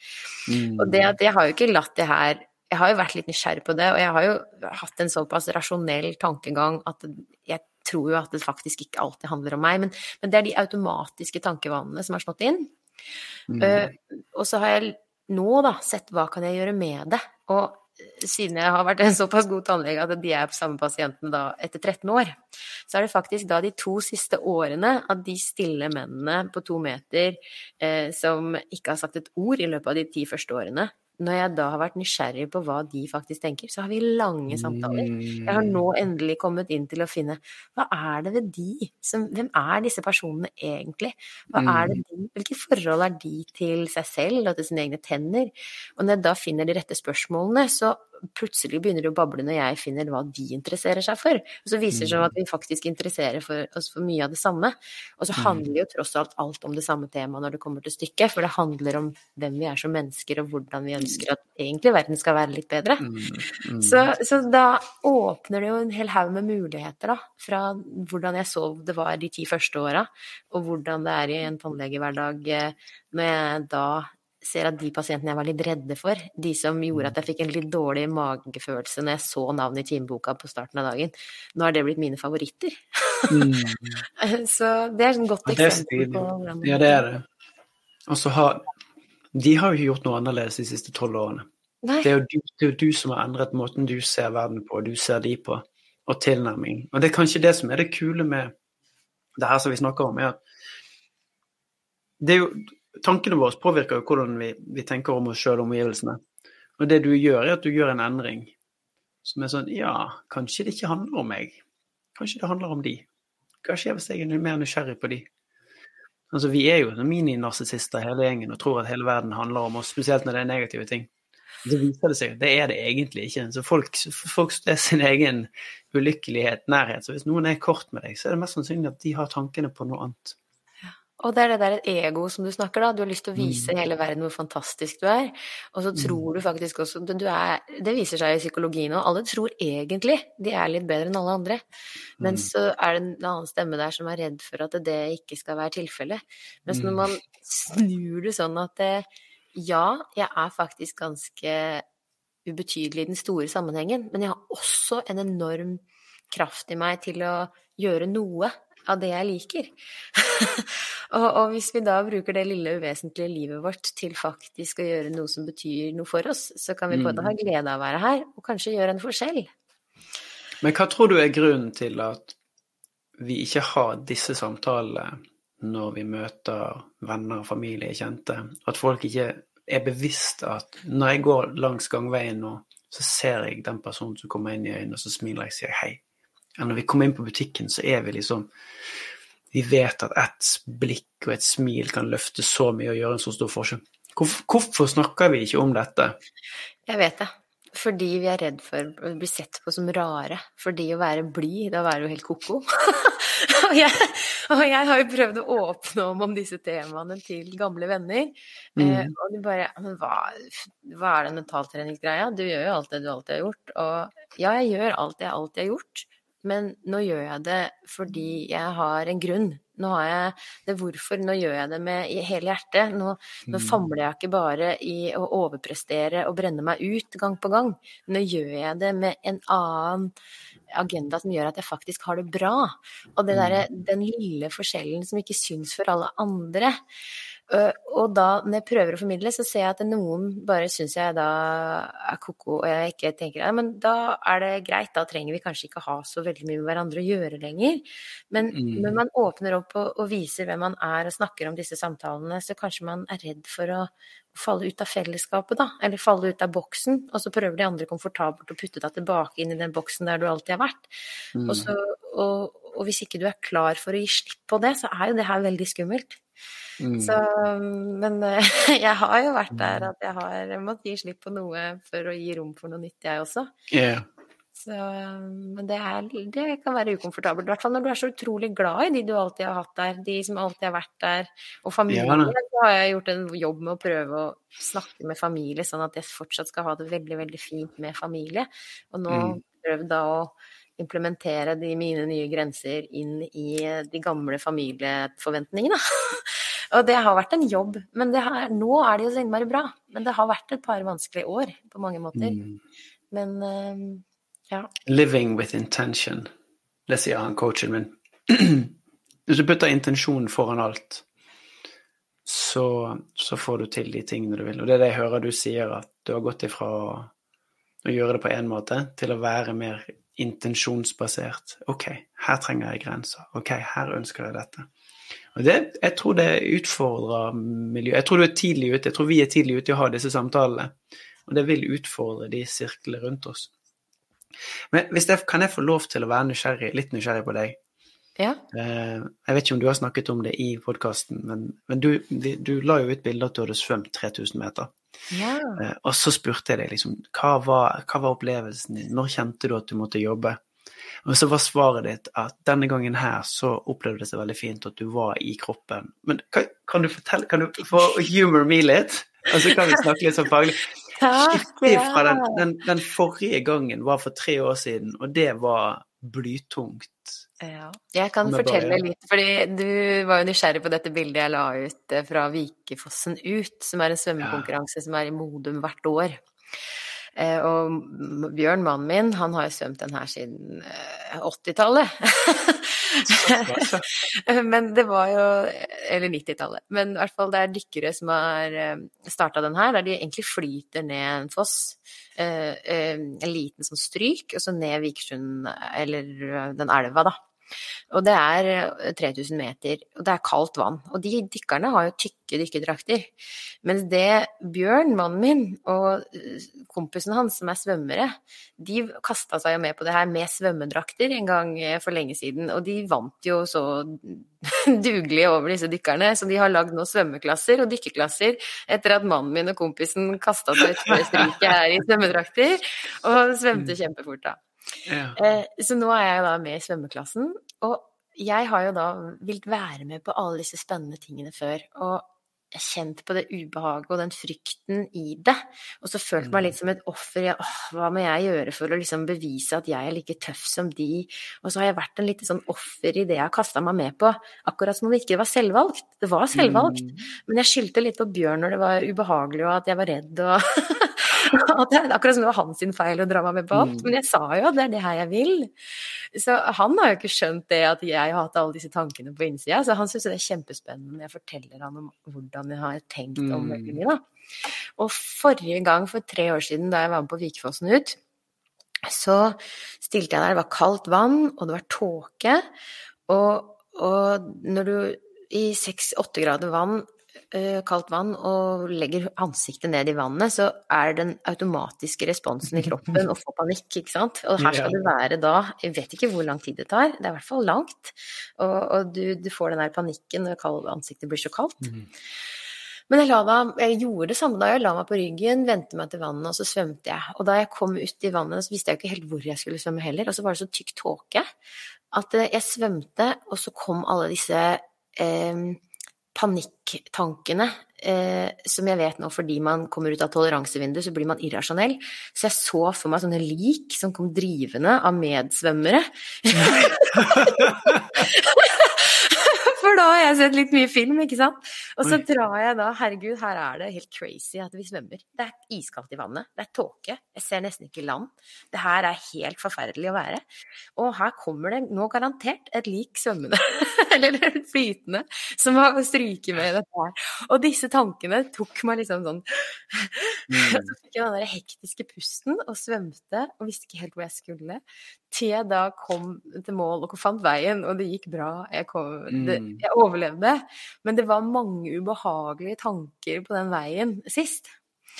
Mm. Og det at jeg har jo ikke latt det her Jeg har jo vært litt nysgjerrig på det, og jeg har jo hatt en såpass rasjonell tankegang at jeg tror jo at det faktisk ikke alltid handler om meg, men, men det er de automatiske tankevanene som har slått inn. Mm. Uh, og så har jeg nå da sett hva kan jeg gjøre med det. Og siden jeg har vært en såpass god tannlege at de er på samme pasienten da etter 13 år, så er det faktisk da de to siste årene at de stille mennene på to meter eh, som ikke har sagt et ord i løpet av de ti første årene, når jeg da har vært nysgjerrig på hva de faktisk tenker, så har vi lange samtaler. Jeg har nå mm. endelig kommet inn til å finne hva er det ved de som Hvem er disse personene egentlig? Hva er det mm. de, hvilke forhold er de til seg selv og til sine egne tenner? Og når jeg da finner de rette spørsmålene, så plutselig begynner det å bable når jeg finner hva de interesserer seg for. Og så viser det seg mm. at vi faktisk interesserer for oss for mye av det samme. Og så mm. handler jo tross alt alt om det samme temaet når det kommer til stykket, for det handler om hvem vi er som mennesker, og hvordan vi ønsker at egentlig verden skal være litt bedre. Mm. Så, så, da åpner det jo en hel haug med muligheter, da, fra hvordan jeg så det var de ti første åra, og hvordan det er i en tannlegehverdag eh, når jeg da ser at de pasientene jeg var litt redde for, de som gjorde at jeg fikk en litt dårlig magefølelse når jeg så navnet i timeboka på starten av dagen, nå har det blitt mine favoritter. Mm. så det er et godt eksempel på hvordan Ja, det er det. Og så har De har jo ikke gjort noe annerledes de siste tolv årene. Det er, du, det er, jo du, som har endret måten du ser verden på, du ser de på, og tilnærming. Og det er kanskje det som er det kule med det her som vi snakker om, er at det er jo tankene våre påvirker jo hvordan vi, vi tenker om oss sjøl og omgivelsene. Og det du gjør, er at du gjør en endring som er sånn Ja, kanskje det ikke handler om meg. Kanskje det handler om de. Hva skjer hvis jeg er mer nysgjerrig på de? Altså, Vi er jo mini-narsissister hele gjengen og tror at hele verden handler om oss, spesielt når det er negative ting. Det viser det seg det er det egentlig ikke. Så folk, folk er sin egen ulykkelighet, nærhet. Så hvis noen er kort med deg, så er det mest sannsynlig at de har tankene på noe annet. Og det er det der ego som du snakker, da. Du har lyst til å vise mm. hele verden hvor fantastisk du er. Og så tror mm. du faktisk også du er Det viser seg i psykologien òg. Alle tror egentlig de er litt bedre enn alle andre. Men mm. så er det en annen stemme der som er redd for at det ikke skal være tilfellet. Mens når mm. man snur det sånn at det, ja, jeg er faktisk ganske ubetydelig i den store sammenhengen, men jeg har også en enorm kraft i meg til å gjøre noe av det jeg liker. og, og, hvis vi da bruker det lille uvesentlige livet vårt til faktisk å gjøre noe som betyr noe for oss, så kan vi både ha mm. glede av å være her, og kanskje gjøre en forskjell. Men hva tror du er grunnen til at vi ikke har disse samtalene når vi møter venner, familie, kjente? At folk ikke er bevisst at når jeg går langs gangveien nå, så ser jeg den personen som kommer inn i øynene, og så smiler jeg og sier hei ja, når vi kommer inn på butikken, så er vi liksom Vi vet at ett blikk og et smil kan løfte så mye og gjøre en så stor forskjell. Hvorfor, hvorfor snakker vi ikke om dette? Jeg vet det. Fordi vi er redd for å bli sett på som rare. Fordi å være blid, da være jo helt ko-ko. og, jeg, og, jeg, har jo prøvd å åpne om om disse temaene til gamle venner. Mm. Eh, og de bare Men hva, hva er den mentaltreningsgreia? Du gjør jo alt det du alltid har gjort. Og ja, jeg gjør alt det jeg alltid har gjort. Men nå gjør jeg det fordi jeg har en grunn. Nå har jeg det hvorfor. Nå gjør jeg det med hele hjertet. Nå, nå mm. famler jeg ikke bare i å overprestere og brenne meg ut gang på gang. Nå gjør jeg det med en annen agenda som gjør at jeg faktisk har det bra. Og det der, mm. den lille forskjellen som ikke syns for alle andre. Og da, når jeg prøver å formidle, så ser jeg at noen bare syns jeg da er ko-ko, og jeg ikke tenker ja, men da er det greit, da trenger vi kanskje ikke ha så veldig mye med hverandre å gjøre lenger. Men mm. når man åpner opp og, og, viser hvem man er og snakker om disse samtalene, så kanskje man er redd for å, falle ut av fellesskapet, da, eller falle ut av boksen, og så prøver de andre komfortabelt å putte deg tilbake inn i den boksen der du alltid har vært. Mm. Og, så, og, og, og hvis ikke du er klar for å gi slipp på det, så er jo det her veldig skummelt. Mm. Så, men eh, jeg har jo vært der at jeg har måttet gi slipp på noe for å gi rom for noe nytt, jeg også. Yeah. Så, men det, er, det kan være ukomfortabelt, i hvert fall når du er så utrolig glad i de du alltid har hatt der, de som alltid har vært der. Og familien. Ja, så har jeg gjort en jobb med å prøve å snakke med familie, sånn at jeg fortsatt skal ha det veldig, veldig fint med familie. Og nå Mm. prøvd da å implementere de mine nye grenser inn i de gamle familieforventningene. Og det har vært en jobb, men det har, nå er det jo så innmari bra. Men det har vært et par vanskelige år på mange måter. Mm. Men eh, ja. Living with intention. Det sier han coachen min. Hvis du putter intensjonen foran alt, så, så får du til de tingene du vil. Og det er det jeg hører du sier, at du har gått ifra å gjøre det på én måte til å være mer intensjonsbasert. Ok, her trenger jeg grenser. Ok, her ønsker jeg dette. Og det, jeg tror det utfordrer miljøet. Jeg tror du er tidlig ute. Jeg tror vi er tidlig ute i å ha disse samtalene. Og det vil utfordre de sirklene rundt oss. Men jeg, kan jeg få lov til å være nysgjerrig, litt nysgjerrig på deg? ja. Eh, jeg vet ikke om du har snakket om det i podkasten, men, men du, du la jo ut bilde at du hadde svømt 3000 meter. Ja. Eh, og så spurte jeg deg liksom hva var, hva var opplevelsen din? Når kjente du at du måtte jobbe? Og så var svaret ditt at denne gangen her så opplevde det seg veldig fint at du var i kroppen. Men kan, kan du fortelle, kan du få humor me litt? Og så kan vi snakke litt sånn faglig. Skiftet fra den, den, den forrige gangen var for tre år siden, og det var blytungt. Ja. Jeg kan bare fortelle litt, fordi du var jo nysgjerrig på dette bildet jeg la ut eh, fra Vikefossen ut, som er en svømmekonkurranse som er i Modum hvert år. Eh, og Bjørn, mannen min, han har jo svømt den her siden eh, 80-tallet. Men det var jo Eller 90-tallet. Men i hvert fall det er dykkere som har starta den her, der de egentlig flyter ned en foss. eh, eh, En liten sånn stryk, og så ned Vikersund, eller eh, den elva, da. Og det er eh, 3000 meter, og det er kaldt vann. Og de dykkerne har jo tykke dykkerdrakter. Mens det Bjørn, mannen min, og eh, kompisen hans, som er svømmere, de kasta seg jo med på det her med svømmedrakter en gang eh, for lenge siden. Og de vant jo så dugelig over disse dykkerne, så de har lagd nå svømmeklasser og dykkerklasser etter at mannen min og kompisen kasta seg utfor stryket her i svømmedrakter, og svømte kjempefort da. Ja. Eh, så nå er jeg da med i svømmeklassen, og jeg har jo da villet være med på alle disse spennende tingene før, og jeg har kjent på det ubehaget og den frykten i det, og så følt meg litt som et offer. Jeg, åh, hva må jeg gjøre for å liksom bevise at jeg er like tøff som de? Og så har jeg vært en lite sånn offer i det jeg har kasta meg med på, akkurat som om det ikke var selvvalgt. Det var selvvalgt, Mm. men jeg skyldte litt på Bjørn når det var ubehagelig, og at jeg var redd og at det, Akkurat som det var hans feil å dra meg med på alt. Mm. Men jeg sa jo at det er det her jeg vil. Så han har jo ikke skjønt det at jeg har hatt alle disse tankene på innsida. Så han syns det er kjempespennende når jeg forteller han om hvordan jeg har tenkt om Mm. veldig. Og forrige gang, for tre år siden, da jeg var med på Vikefossen ut, så stilte jeg der, det var kaldt vann, og det var tåke. Og, og når du i seks-åtte grader vann kaldt vann og legger ansiktet ned i vannet, så er den automatiske responsen i kroppen å få panikk, ikke sant. Og her skal det være da, jeg vet ikke hvor lang tid det tar, det er i hvert fall langt. Og, og du, du får den der panikken når ansiktet blir så kaldt. Mhm. Men jeg, meg, jeg gjorde det samme da. Jeg la meg på ryggen, vendte meg til vannet, og så svømte jeg. Og da jeg kom ut i vannet, så visste jeg ikke helt hvor jeg skulle svømme heller. Og så var det så tykk tåke at eh, jeg svømte, og så kom alle disse eh, panikktankene eh, som jeg vet nå fordi man kommer ut av toleransevinduet, så blir man irrasjonell. Så jeg så for meg sånne lik som kom drivende av medsvømmere. For da har jeg sett litt mye film, ikke sant. Og så drar jeg da Herregud, her er det helt crazy at vi svømmer. Det er iskaldt i vannet. Det er tåke. Jeg ser nesten ikke land. Det her er helt forferdelig å være. Og her kommer det nå garantert et lik svømmende, eller flytende, som har stryket med dette her. Og disse tankene tok meg liksom sånn Mm. så fikk jeg den der hektiske pusten og svømte og visste ikke helt hvor jeg skulle. Til jeg da kom til mål og fant veien, og det gikk bra. Jeg, kom, det, Mm. jeg overlevde. Men det var mange ubehagelige tanker på den veien sist.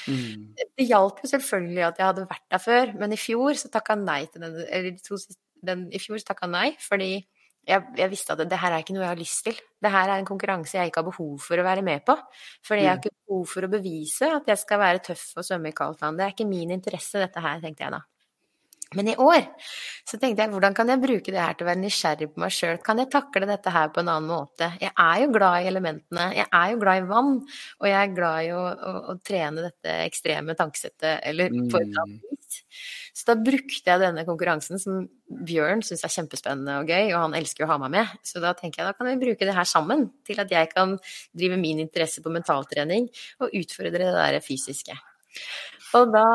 Mm. Det hjalp jo selvfølgelig at jeg hadde vært der før, men i fjor så takka jeg nei til den Eller to den, I fjor så takka jeg nei fordi jeg, jeg, visste at det, det, her er ikke noe jeg har lyst til. Det her er en konkurranse jeg ikke har behov for å være med på. Fordi jeg har mm. ikke behov for å bevise at jeg skal være tøff og svømme i kaldt vann. Det er ikke min interesse, dette her, tenkte jeg da. Men i år så tenkte jeg hvordan kan jeg bruke det her til å være nysgjerrig på meg sjøl? Kan jeg takle dette her på en annen måte? Jeg er jo glad i elementene, jeg er jo glad i vann, og jeg er glad i å, å, å trene dette ekstreme tankesettet, eller på et eller annet vis. Så da brukte jeg denne konkurransen som Bjørn syns er kjempespennende og gøy, og han elsker å ha meg med. Så da tenker jeg da kan vi bruke det her sammen til at jeg kan drive min interesse på mentaltrening og utfordre det der fysiske. Og da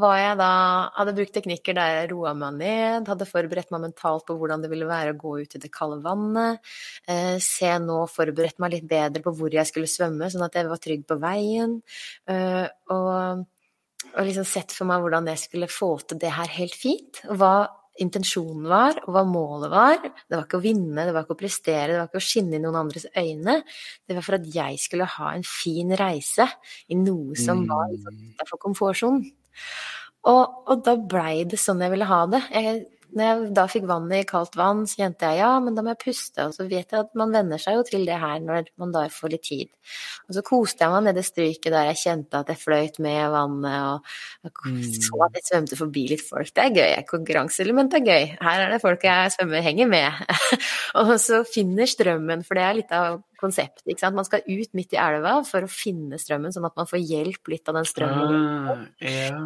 var jeg da Hadde brukt teknikker der jeg roa meg ned, hadde forberedt meg mentalt på hvordan det ville være å gå ut i det kalde vannet. Eh, se nå forberedt meg litt bedre på hvor jeg skulle svømme, sånn at jeg var trygg på veien. Eh, og og liksom sett for meg hvordan jeg skulle få til det her helt fint. Og hva intensjonen var, og hva målet var. Det var ikke å vinne, det var ikke å prestere, det var ikke å skinne i noen andres øyne. Det var for at jeg skulle ha en fin reise i noe som var liksom utenfor komfortsonen. Og, og da blei det sånn jeg ville ha det. Jeg når jeg da fikk vannet i kaldt vann, så kjente jeg ja, men da må jeg puste. Og så vet jeg at man venner seg jo til det her når man da får litt tid. Og så koste jeg meg nede stryket der jeg kjente at jeg fløyt med vannet, og så at jeg svømte forbi litt folk. Det er gøy. Konkurranseelementet er gøy. Her er det folk jeg svømmer henger med. og så finner strømmen, for det er litt av konsept. Ikke sant? Man skal ut midt i elva for å finne strømmen, sånn at man får hjelp litt av den strømmen. Ah, ja.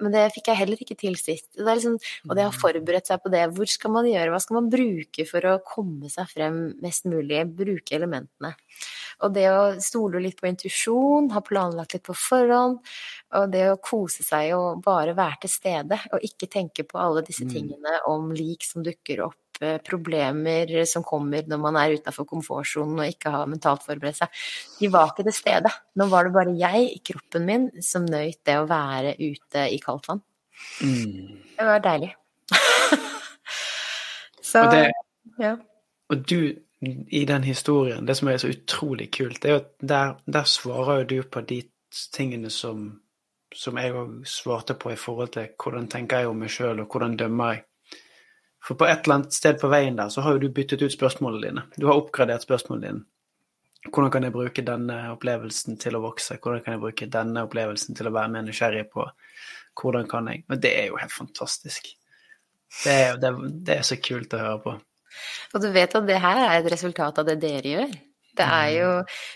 Men det fikk jeg heller ikke til sist. Det liksom, og det har forberedt seg på det, hvor skal man gjøre, hva skal man bruke for å komme seg frem mest mulig, bruke elementene. Og det å stole litt på intuisjon, ha planlagt litt på forhånd, og det å kose seg og bare være til stede, og ikke tenke på alle disse mm. tingene om lik som dukker opp problemer som kommer når man er utafor komfortsonen og ikke har mentalt forberedt seg. De var ikke til stede. Nå var det bare jeg i kroppen min som nøyt det å være ute i kaldt vann. Mm. Det var deilig. så og, det, ja. og du, i den historien, det som er så utrolig kult, det er at der, der svarer jo du på de tingene som som jeg òg svarte på i forhold til hvordan tenker jeg om meg sjøl, og hvordan dømmer jeg. For på et eller annet sted på veien der så har jo du byttet ut spørsmålene dine. Du har oppgradert spørsmålene dine. Hvordan kan jeg bruke denne opplevelsen til å vokse? Hvordan kan jeg bruke denne opplevelsen til å være mer nysgjerrig på? Hvordan kan jeg Men det er jo helt fantastisk. Det er, det, det er så kult å høre på. Og du vet at det her er et resultat av det dere gjør. Det er jo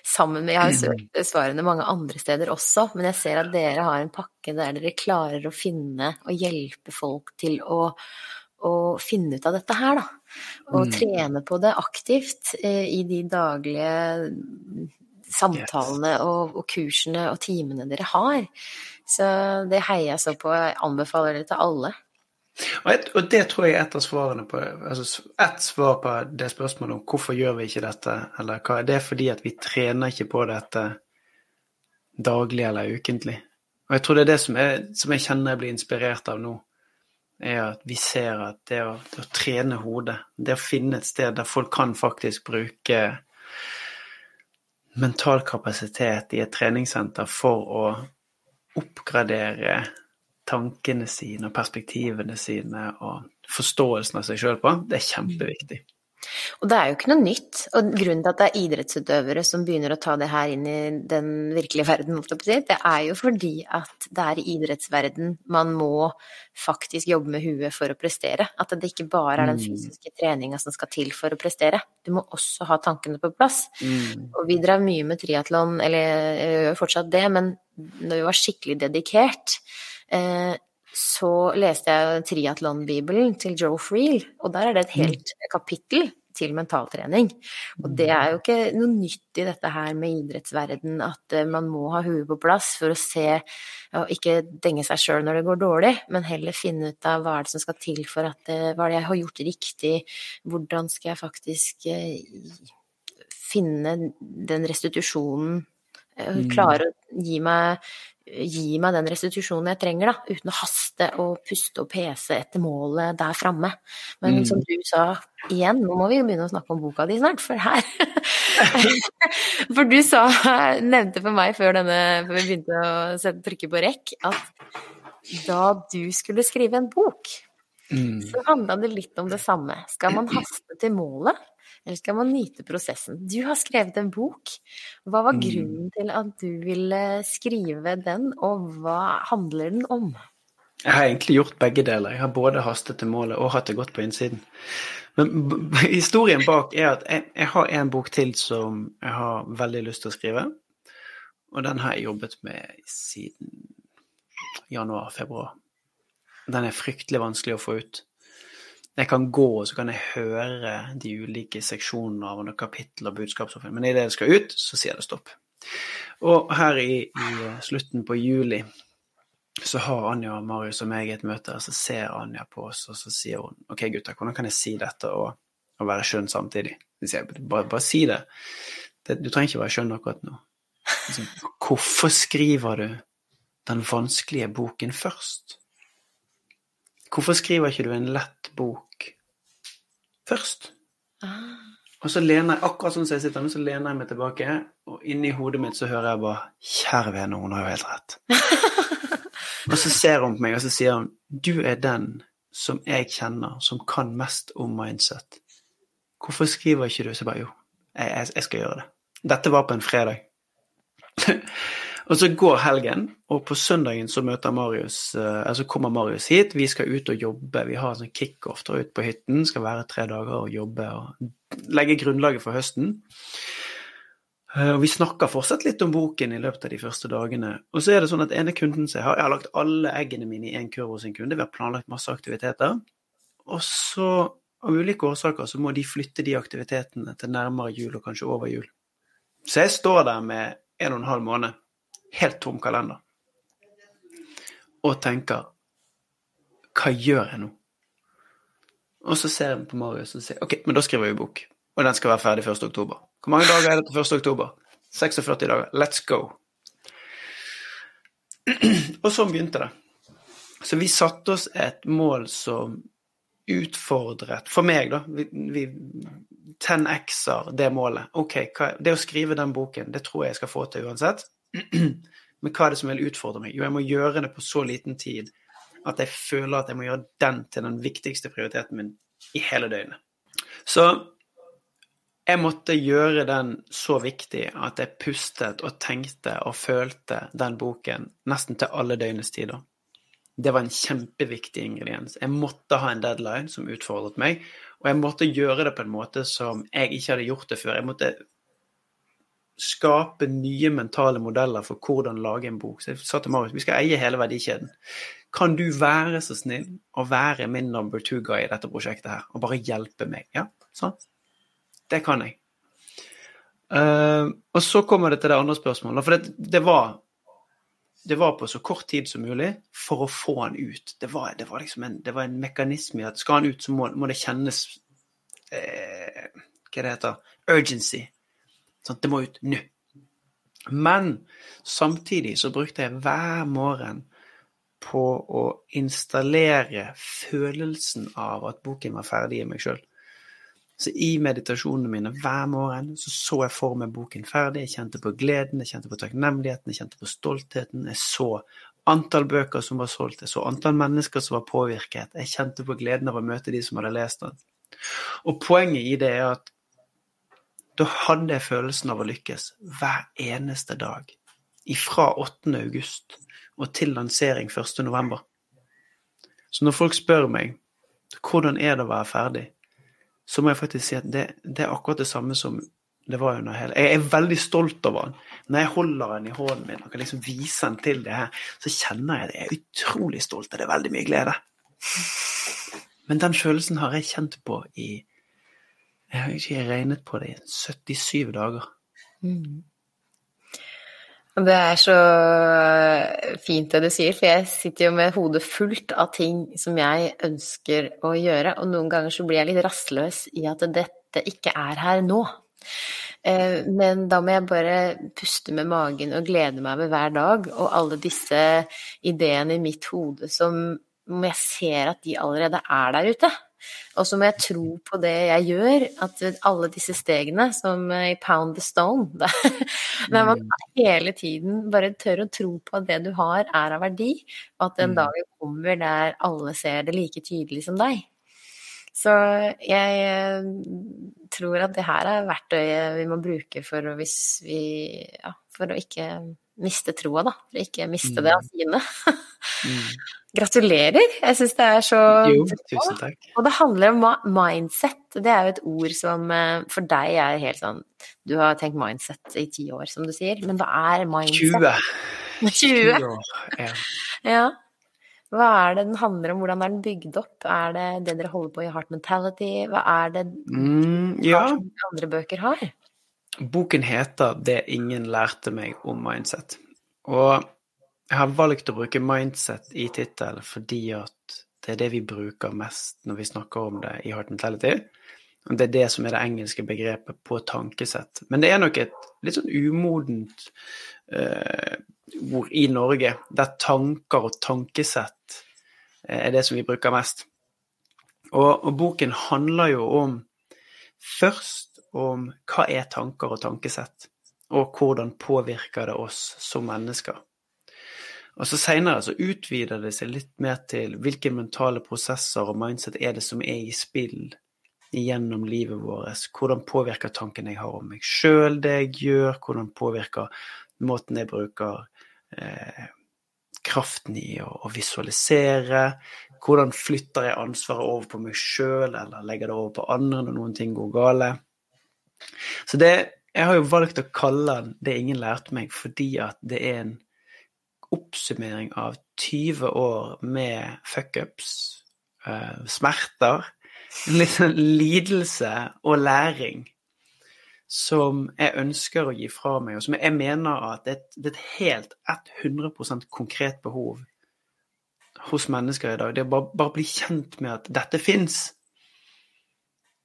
sammen med Jeg har søkt svarene mange andre steder også, men jeg ser at dere har en pakke der dere klarer å finne og hjelpe folk til å å finne ut av dette her, da. Og mm. trene på det aktivt eh, i de daglige samtalene yes. og, og, kursene og timene dere har. Så det heier jeg så på. Jeg anbefaler det til alle. Og, et, og, det tror jeg er et av svarene på altså et svar på det spørsmålet om hvorfor gjør vi ikke dette, eller hva, det er fordi at vi trener ikke på dette daglig eller ukentlig. Og jeg tror det er det som, er, som jeg kjenner jeg blir inspirert av nå er at vi ser at det å, det å, trene hodet, det å finne et sted der folk kan faktisk bruke mental kapasitet i et treningssenter for å oppgradere tankene sine og perspektivene sine og forståelsen av seg sjøl på, det er kjempeviktig. Og det er jo ikke noe nytt. Og grunnen til at det er idrettsutøvere som begynner å ta det her inn i den virkelige verden, det er jo fordi at det er i idrettsverden man må faktisk jobbe med huet for å prestere. At det ikke bare er den mm. fysiske treninga som skal til for å prestere. Du må også ha tankene på plass. Mm. Og vi drev mye med triatlon, eller jeg gjør fortsatt det, men når vi var skikkelig dedikert eh, så leste jeg triatlonbibelen til Joe Freel, og der er det et mm. helt kapittel til mentaltrening. Og det er jo ikke noe nytt i dette her med idrettsverden, at eh, man må ha huet på plass for å se og ikke denge seg sjøl når det går dårlig, men heller finne ut av hva er det som skal til for at eh, hva er det jeg har gjort riktig, hvordan skal jeg faktisk eh, finne den restitusjonen, mm. klare å gi meg gi meg den restitusjonen jeg trenger, da, uten å haste og puste og pese etter målet der framme. Men mm. som du sa igjen, nå må vi jo begynne å snakke om boka di snart, for her For du sa, nevnte for meg før, denne, før vi begynte å sette, trykke på rekk, at da du skulle skrive en bok, Mm. så handla det litt om det samme. Skal man haste til målet, eller skal man nyte prosessen? Du har skrevet en bok. Hva var Mm. grunnen til at du ville skrive den, og hva handler den om? Jeg har egentlig gjort begge deler. Jeg har både hastet til målet og hatt det godt på innsiden. Men historien bak er at jeg, jeg har en bok til som jeg har veldig lyst til å skrive. Og den har jeg jobbet med siden januar-februar. Den er fryktelig vanskelig å få ut. Jeg kan gå, og så kan jeg høre de ulike seksjonene av noen kapittel og budskapsoppfølging. Men idet det skal ut, så sier det stopp. Og her i, i slutten på juli så har Anja og Marius og meg et møte, og så ser Anja på oss, og så sier hun OK, gutter, hvordan kan jeg si dette og, og være skjønn samtidig? Så sier bare, bare si det. det. Du trenger ikke være skjønn akkurat nå. Så, Hvorfor skriver du den vanskelige boken først? Hvorfor skriver ikke du en lett bok først? Ah. Og så lener jeg akkurat sånn som jeg sitter nå, så lener jeg meg tilbake, og inni hodet mitt så hører jeg bare Kjære vene, hun har jo helt rett. og så ser hun på meg, og så sier hun Du er den som jeg kjenner som kan mest om mindset. Hvorfor skriver ikke du? Så jeg bare jo, jeg, jeg, jeg skal gjøre det. Dette var på en fredag. Og så går helgen, og på søndagen så møter Marius eh, altså kommer Marius hit. Vi skal ut og jobbe. Vi har en sånn kickoff ut på hytten. Skal være tre dager og jobbe og legge grunnlaget for høsten. Eh, Og vi snakker fortsatt litt om boken i løpet av de første dagene. Og så er det sånn at ene kunden som jeg har Jeg har lagt alle eggene mine i én kurv hos en kunde. Vi har planlagt masse aktiviteter. Og så, av ulike årsaker, så må de flytte de aktivitetene til nærmere jul, og kanskje over jul. Så jeg står der med en og en halv måned, helt tom kalender, og tenker Hva gjør jeg nå? Og så ser jeg på Marius og sier OK, men da skriver vi bok. Og den skal være ferdig 1. oktober. Hvor mange dager er det til 1. oktober? 46 dager. Let's go. Og sånn begynte det. Så vi satte oss et mål som utfordret For meg, da. Vi, vi 10x-er det målet. OK, hva, det å skrive den boken, det tror jeg jeg skal få til uansett. Men hva er det som vil utfordre meg? Jo, jeg må gjøre det på så liten tid at jeg føler at jeg må gjøre den til den viktigste prioriteten min i hele døgnet. Så jeg måtte gjøre den så viktig at jeg pustet og tenkte og følte den boken nesten til alle døgnets tider. Det var en kjempeviktig ingrediens. Jeg måtte ha en deadline som utfordret meg, og jeg måtte gjøre det på en måte som jeg ikke hadde gjort det før. Jeg måtte skape nye mentale modeller for hvordan lage en bok. Så jeg sa til Marius vi skal eie hele verdikjeden. Kan du være så snill å være min number two guy i dette prosjektet her, og bare hjelpe meg? Ja, sånn. Det kan jeg. Uh, og så kommer det til det andre spørsmålet. For det, det, var, det var på så kort tid som mulig for å få han ut. Det var, det var liksom en, var en mekanisme i at skal han ut, så må, må det kjennes eh, Hva det heter Urgency. Sånn, det må ut nå. Men samtidig så brukte jeg hver morgen på å installere følelsen av at boken var ferdig i meg sjøl. Så i meditasjonene mine hver morgen så så jeg for meg boken ferdig. Jeg kjente på gleden, jeg kjente på takknemligheten, jeg kjente på stoltheten. Jeg så antall bøker som var solgt, jeg så antall mennesker som var påvirket. Jeg kjente på gleden av å møte de som hadde lest den. Og poenget i det er at da hadde jeg følelsen av å lykkes hver eneste dag. Fra 8. august og til lansering 1. november. Så når folk spør meg hvordan er det å være ferdig, så må jeg faktisk si at det, det er akkurat det samme som det var under hele Jeg er veldig stolt over den. Når jeg holder den i hånden min og kan liksom vise den til det her, så kjenner jeg det. Jeg er utrolig stolt, og det er veldig mye glede. Men den følelsen har jeg kjent på i Jeg har ikke regnet på det i 77 dager. Mm. Det er så fint det du sier, for jeg sitter jo med hodet fullt av ting som jeg ønsker å gjøre, og noen ganger så blir jeg litt rastløs i at dette ikke er her nå. Men da må jeg bare puste med magen og glede meg med hver dag, og alle disse ideene i mitt hode som jeg ser at de allerede er der ute. Og så må jeg tro på det jeg gjør, at alle disse stegene, som i Pound the Stone Der man hele tiden bare tør å tro på at det du har, er av verdi, og at en dagen dag kommer der alle ser det like tydelig som deg. Så jeg eh, tror at det her er verktøyet vi må bruke for å, hvis vi, ja, for å ikke miste troa, da. For ikke miste det av sine. Mm. Gratulerer! Jeg syns det er så Jo, tusen takk. Og det handler om mindset. Det er jo et ord som eh, for deg er helt sånn Du har tenkt mindset i ti år, som du sier. Men hva er mindset? 20. 20. år. Ja. Ja. Hva er det den handler om? Hvordan er den bygd opp? Er det det dere holder på i Heart Mentality? Hva er det Mm, ja. andre bøker har? Boken heter 'Det ingen lærte meg om mindset'. Og jeg har valgt å bruke mindset i tittelen fordi at det er det vi bruker mest når vi snakker om det i Heart Mentality. Og det er det som er det engelske begrepet på tankesett. Men det er nok et litt sånn umodent uh, ord i Norge, der tanker og tankesett eh, er det som vi bruker mest. Og, og boken handler jo om først om hva er tanker og tankesett, og hvordan påvirker det oss som mennesker. Og så Senere så utvider det seg litt mer til hvilke mentale prosesser og mindset er det som er i spill gjennom livet vårt. Hvordan påvirker tankene jeg har om meg sjøl, det jeg gjør? Hvordan påvirker måten jeg bruker eh, kraften i å, å visualisere? Hvordan flytter jeg ansvaret over på meg sjøl, eller legger det over på andre når noen ting går gale? Så det, jeg har jo valgt å kalle den 'Det ingen lærte meg', fordi at det er en oppsummering av 20 år med fuckups, uh, smerter, litt sånn lidelse og læring som jeg ønsker å gi fra meg, og som jeg mener at det er et, helt 100% konkret behov hos mennesker i dag. Det er bare, bare bli kjent med at dette fins.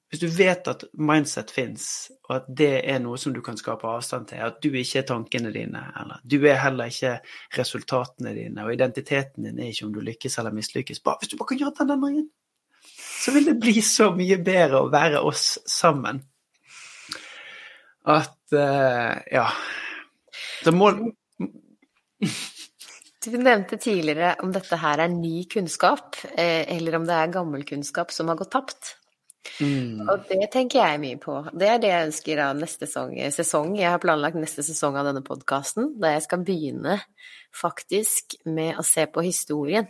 Hvis du vet at mindset fins, og at det er noe som du kan skape avstand til, at du ikke er tankene dine, eller du er heller ikke resultatene dine, og identiteten din er ikke om du lykkes eller mislykkes bare, Hvis du bare kan gjøre den endringen, så vil det bli så mye bedre å være oss sammen. At uh, Ja. Så må Du nevnte tidligere om dette her er ny kunnskap, eh, eller om det er gammel kunnskap som har gått tapt. Mm, Og det tenker jeg mye på. Det er det jeg ønsker av neste sesong. Jeg har planlagt neste sesong av denne podkasten, da jeg skal begynne faktisk med å se på historien.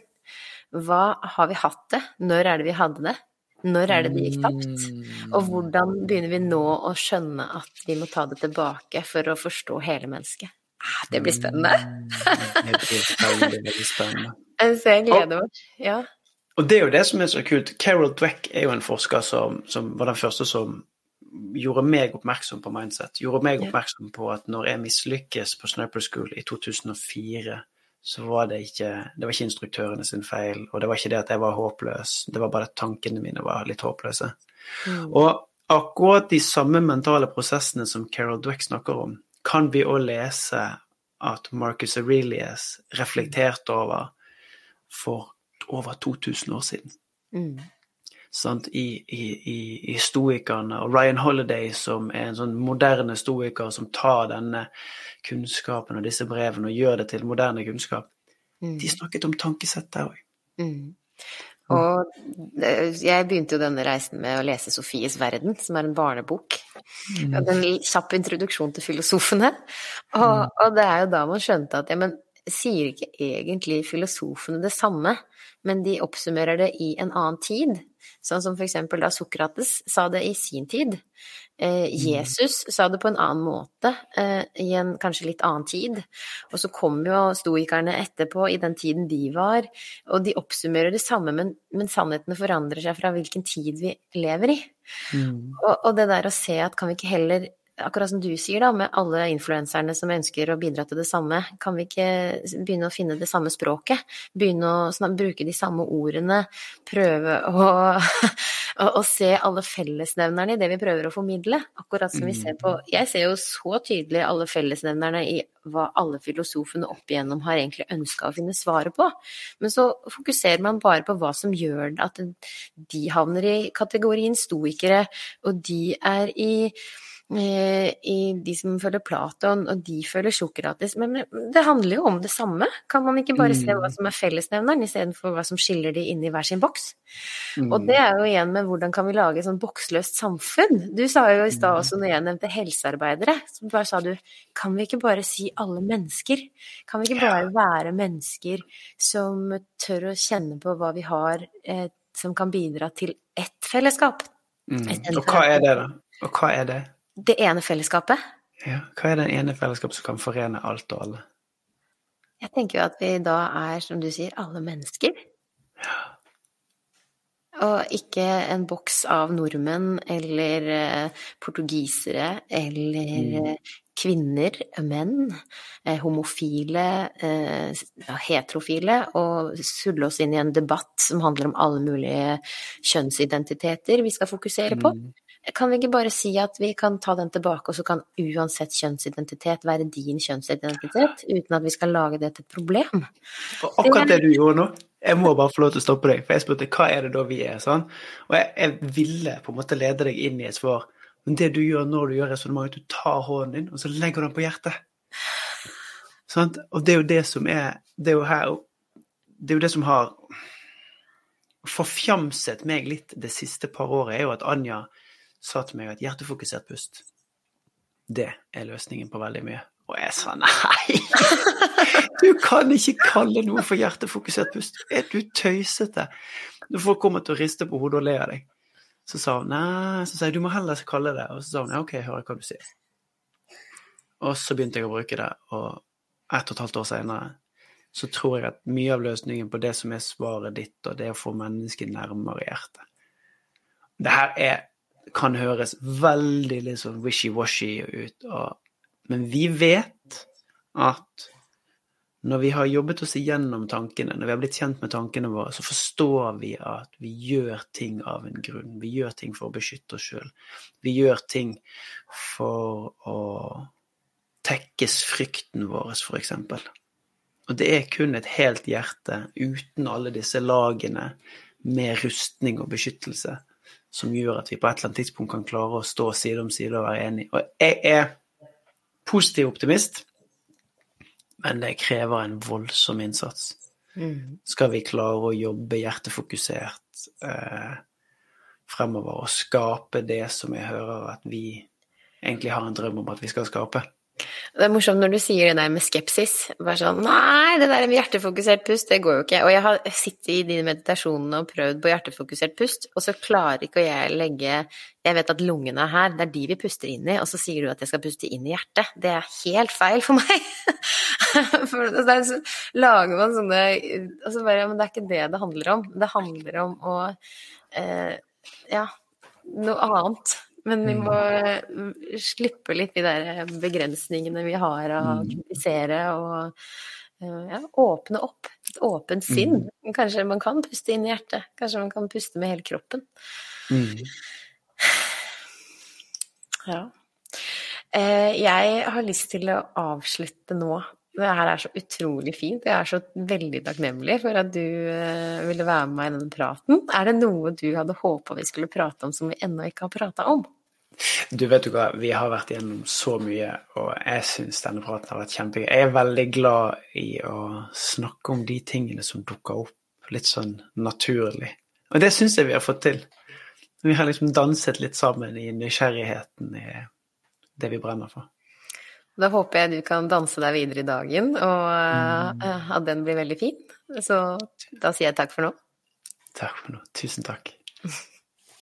Hva har vi hatt det? Når er det vi hadde det? Når er det det gikk tapt? mm. Og hvordan begynner vi nå å skjønne at vi må ta det tilbake for å forstå hele mennesket? Ah, det blir spennende. Mm, Det blir veldig, veldig spennende. Så jeg gleder meg. Ja. Og det er jo det som er så kult. Carol Dweck er jo en forsker som, som var den første som gjorde meg oppmerksom på mindset. Gjorde meg oppmerksom på at når jeg mislykkes på Sniper School i 2004, så var det ikke Det var ikke instruktørene sin feil, og det var ikke det at jeg var håpløs. Det var bare at tankene mine var litt håpløse. Mm. Og akkurat de samme mentale prosessene som Carol Dweck snakker om, kan vi òg lese at Marcus Aurelius reflekterte over for over 2000 år siden. Mm. Sant? I, i, i, stoikerne, og Ryan Holiday, som er en sånn moderne stoiker som tar denne kunnskapen og disse brevene og gjør det til moderne kunnskap. Mm. De snakket om tankesett der òg. Mm. Og eh, jeg begynte jo denne reisen med å lese Sofies verden, som er en barnebok. Mm. Og en kjapp introduksjon til filosofene. Og, og det er jo da man skjønte at ja, men sier ikke egentlig filosofene det samme, men de oppsummerer det i en annen tid. Sånn som for eksempel da Sokrates sa det i sin tid. Eh, Jesus sa det på en annen måte, eh, i en kanskje litt annen tid. Og så kom jo stoikerne etterpå, i den tiden de var, og de oppsummerer det samme, men, men sannhetene forandrer seg fra hvilken tid vi lever i. Mm. Og, og det der å se at kan vi ikke heller akkurat som du sier, da, med alle influenserne som ønsker å bidra til det samme, kan vi ikke begynne å finne det samme språket? Begynne å bruke de samme ordene? Prøve å, å, å se alle fellesnevnerne i det vi prøver å formidle? Akkurat som vi ser på Jeg ser jo så tydelig alle fellesnevnerne i hva alle filosofene opp igjennom har egentlig ønska å finne svaret på. Men så fokuserer man bare på hva som gjør at de havner i kategorien stoikere, og de er i i de som følger Platon, og de følger Sokrates. Men det handler jo om det samme. Kan man ikke bare se hva mm. som er fellesnevneren, istedenfor hva som skiller de inn i hver sin boks? Mm. Og det er jo igjen med hvordan kan vi lage et sånn boksløst samfunn? Du sa jo i stad mm. også, når jeg nevnte helsearbeidere, så bare sa du kan vi ikke bare si alle mennesker? Kan vi ikke bare være mennesker som tør å kjenne på hva vi har, eh, som kan bidra til ett fellesskap? Mm. Og hva er det, da? Og hva er det? Det ene fellesskapet. Ja, hva er det ene fellesskapet som kan forene alt og alle? Jeg tenker jo at vi da er, som du sier, alle mennesker. Ja. Og ikke en boks av nordmenn eller eh, portugisere eller mm. Eh, kvinner, menn, eh, homofile, heterofile, og sulle oss inn i en debatt som handler om alle mulige kjønnsidentiteter vi skal fokusere på. Mm. Kan vi ikke bare si at vi kan ta den tilbake, og så kan uansett kjønnsidentitet være din kjønnsidentitet, uten at vi skal lage det til et problem? Og akkurat det du gjorde nå, jeg må bare få lov til å stoppe deg, for jeg spurte hva er det da vi er, sånn? Og jeg, jeg ville på en måte lede deg inn i et svar, men det du gjør når du gjør resonnementet, du tar hånden din, og så legger du den på hjertet. Sånn? Og det er jo det som er Det er jo her Det er jo det som har forfjamset meg litt det siste par året, er jo at Anja sa til meg at hjertefokusert pust, det er løsningen på veldig mye. Og jeg sa nei! Du kan ikke kalle noe for hjertefokusert pust. Er du tøysete? Når folk kommer til å riste på hodet og le av deg. Så sa hun nei, så sa jeg du må heller kalle det Og så sa hun ja, ok, jeg hører hva du sier. Og så begynte jeg å bruke det, og ett og et halvt år senere så tror jeg at mye av løsningen på det som er svaret ditt, og det å få mennesket nærmere hjertet Det her er kan høres veldig liksom wishy-washy ut. Men vi vet at når vi har jobbet oss igjennom tankene, når vi har blitt kjent med tankene våre, så forstår vi at vi gjør ting av en grunn. Vi gjør ting for å beskytte oss sjøl. Vi gjør ting for å tekkes frykten vår, f.eks. Og det er kun et helt hjerte uten alle disse lagene med rustning og beskyttelse som gjør at vi på et eller annet tidspunkt kan klare å stå side om side og være enige. Og jeg er positiv optimist, men det krever en voldsom innsats. Mm. Skal vi klare å jobbe hjertefokusert eh, fremover og skape det som jeg hører at vi egentlig har en drøm om at vi skal skape? Det er morsomt når du sier det der med skepsis. Bare sånn Nei, det der med hjertefokusert pust, det går jo ikke. Og jeg har sittet i de meditasjonene og prøvd på hjertefokusert pust, og så klarer ikke jeg legge Jeg vet at lungene er her, det er de vi puster inn i, og så sier du at jeg skal puste inn i hjertet. Det er helt feil for meg. for der lager man sånne Og så bare Men det er ikke det det handler om. Det handler om å eh, Ja, noe annet. Men vi må mm. slippe litt de der begrensningene vi har av å mm. kritisere, og eh, ja, åpne opp. Et åpent sinn. Mm. Kanskje man kan puste inn i hjertet. Kanskje man kan puste med hele kroppen. Mm. Ja. Eh, jeg har lyst til å avslutte nå det her er så utrolig fint. Jeg er så veldig takknemlig for at du eh, ville være med meg i denne praten. Er det noe du hadde håpa vi skulle prate om som vi ennå ikke har prata om? Du vet jo hva, vi har vært gjennom så mye, og jeg syns denne praten har vært kjempegøy. Jeg er veldig glad i å snakke om de tingene som dukker opp litt sånn naturlig. Og det syns jeg vi har fått til. Vi har liksom danset litt sammen i nysgjerrigheten i det vi brenner for. Da håper jeg du kan danse deg videre i dagen, og mm. Eh, at den blir veldig fin. Så da sier jeg takk for nå. Takk for nå. Tusen takk.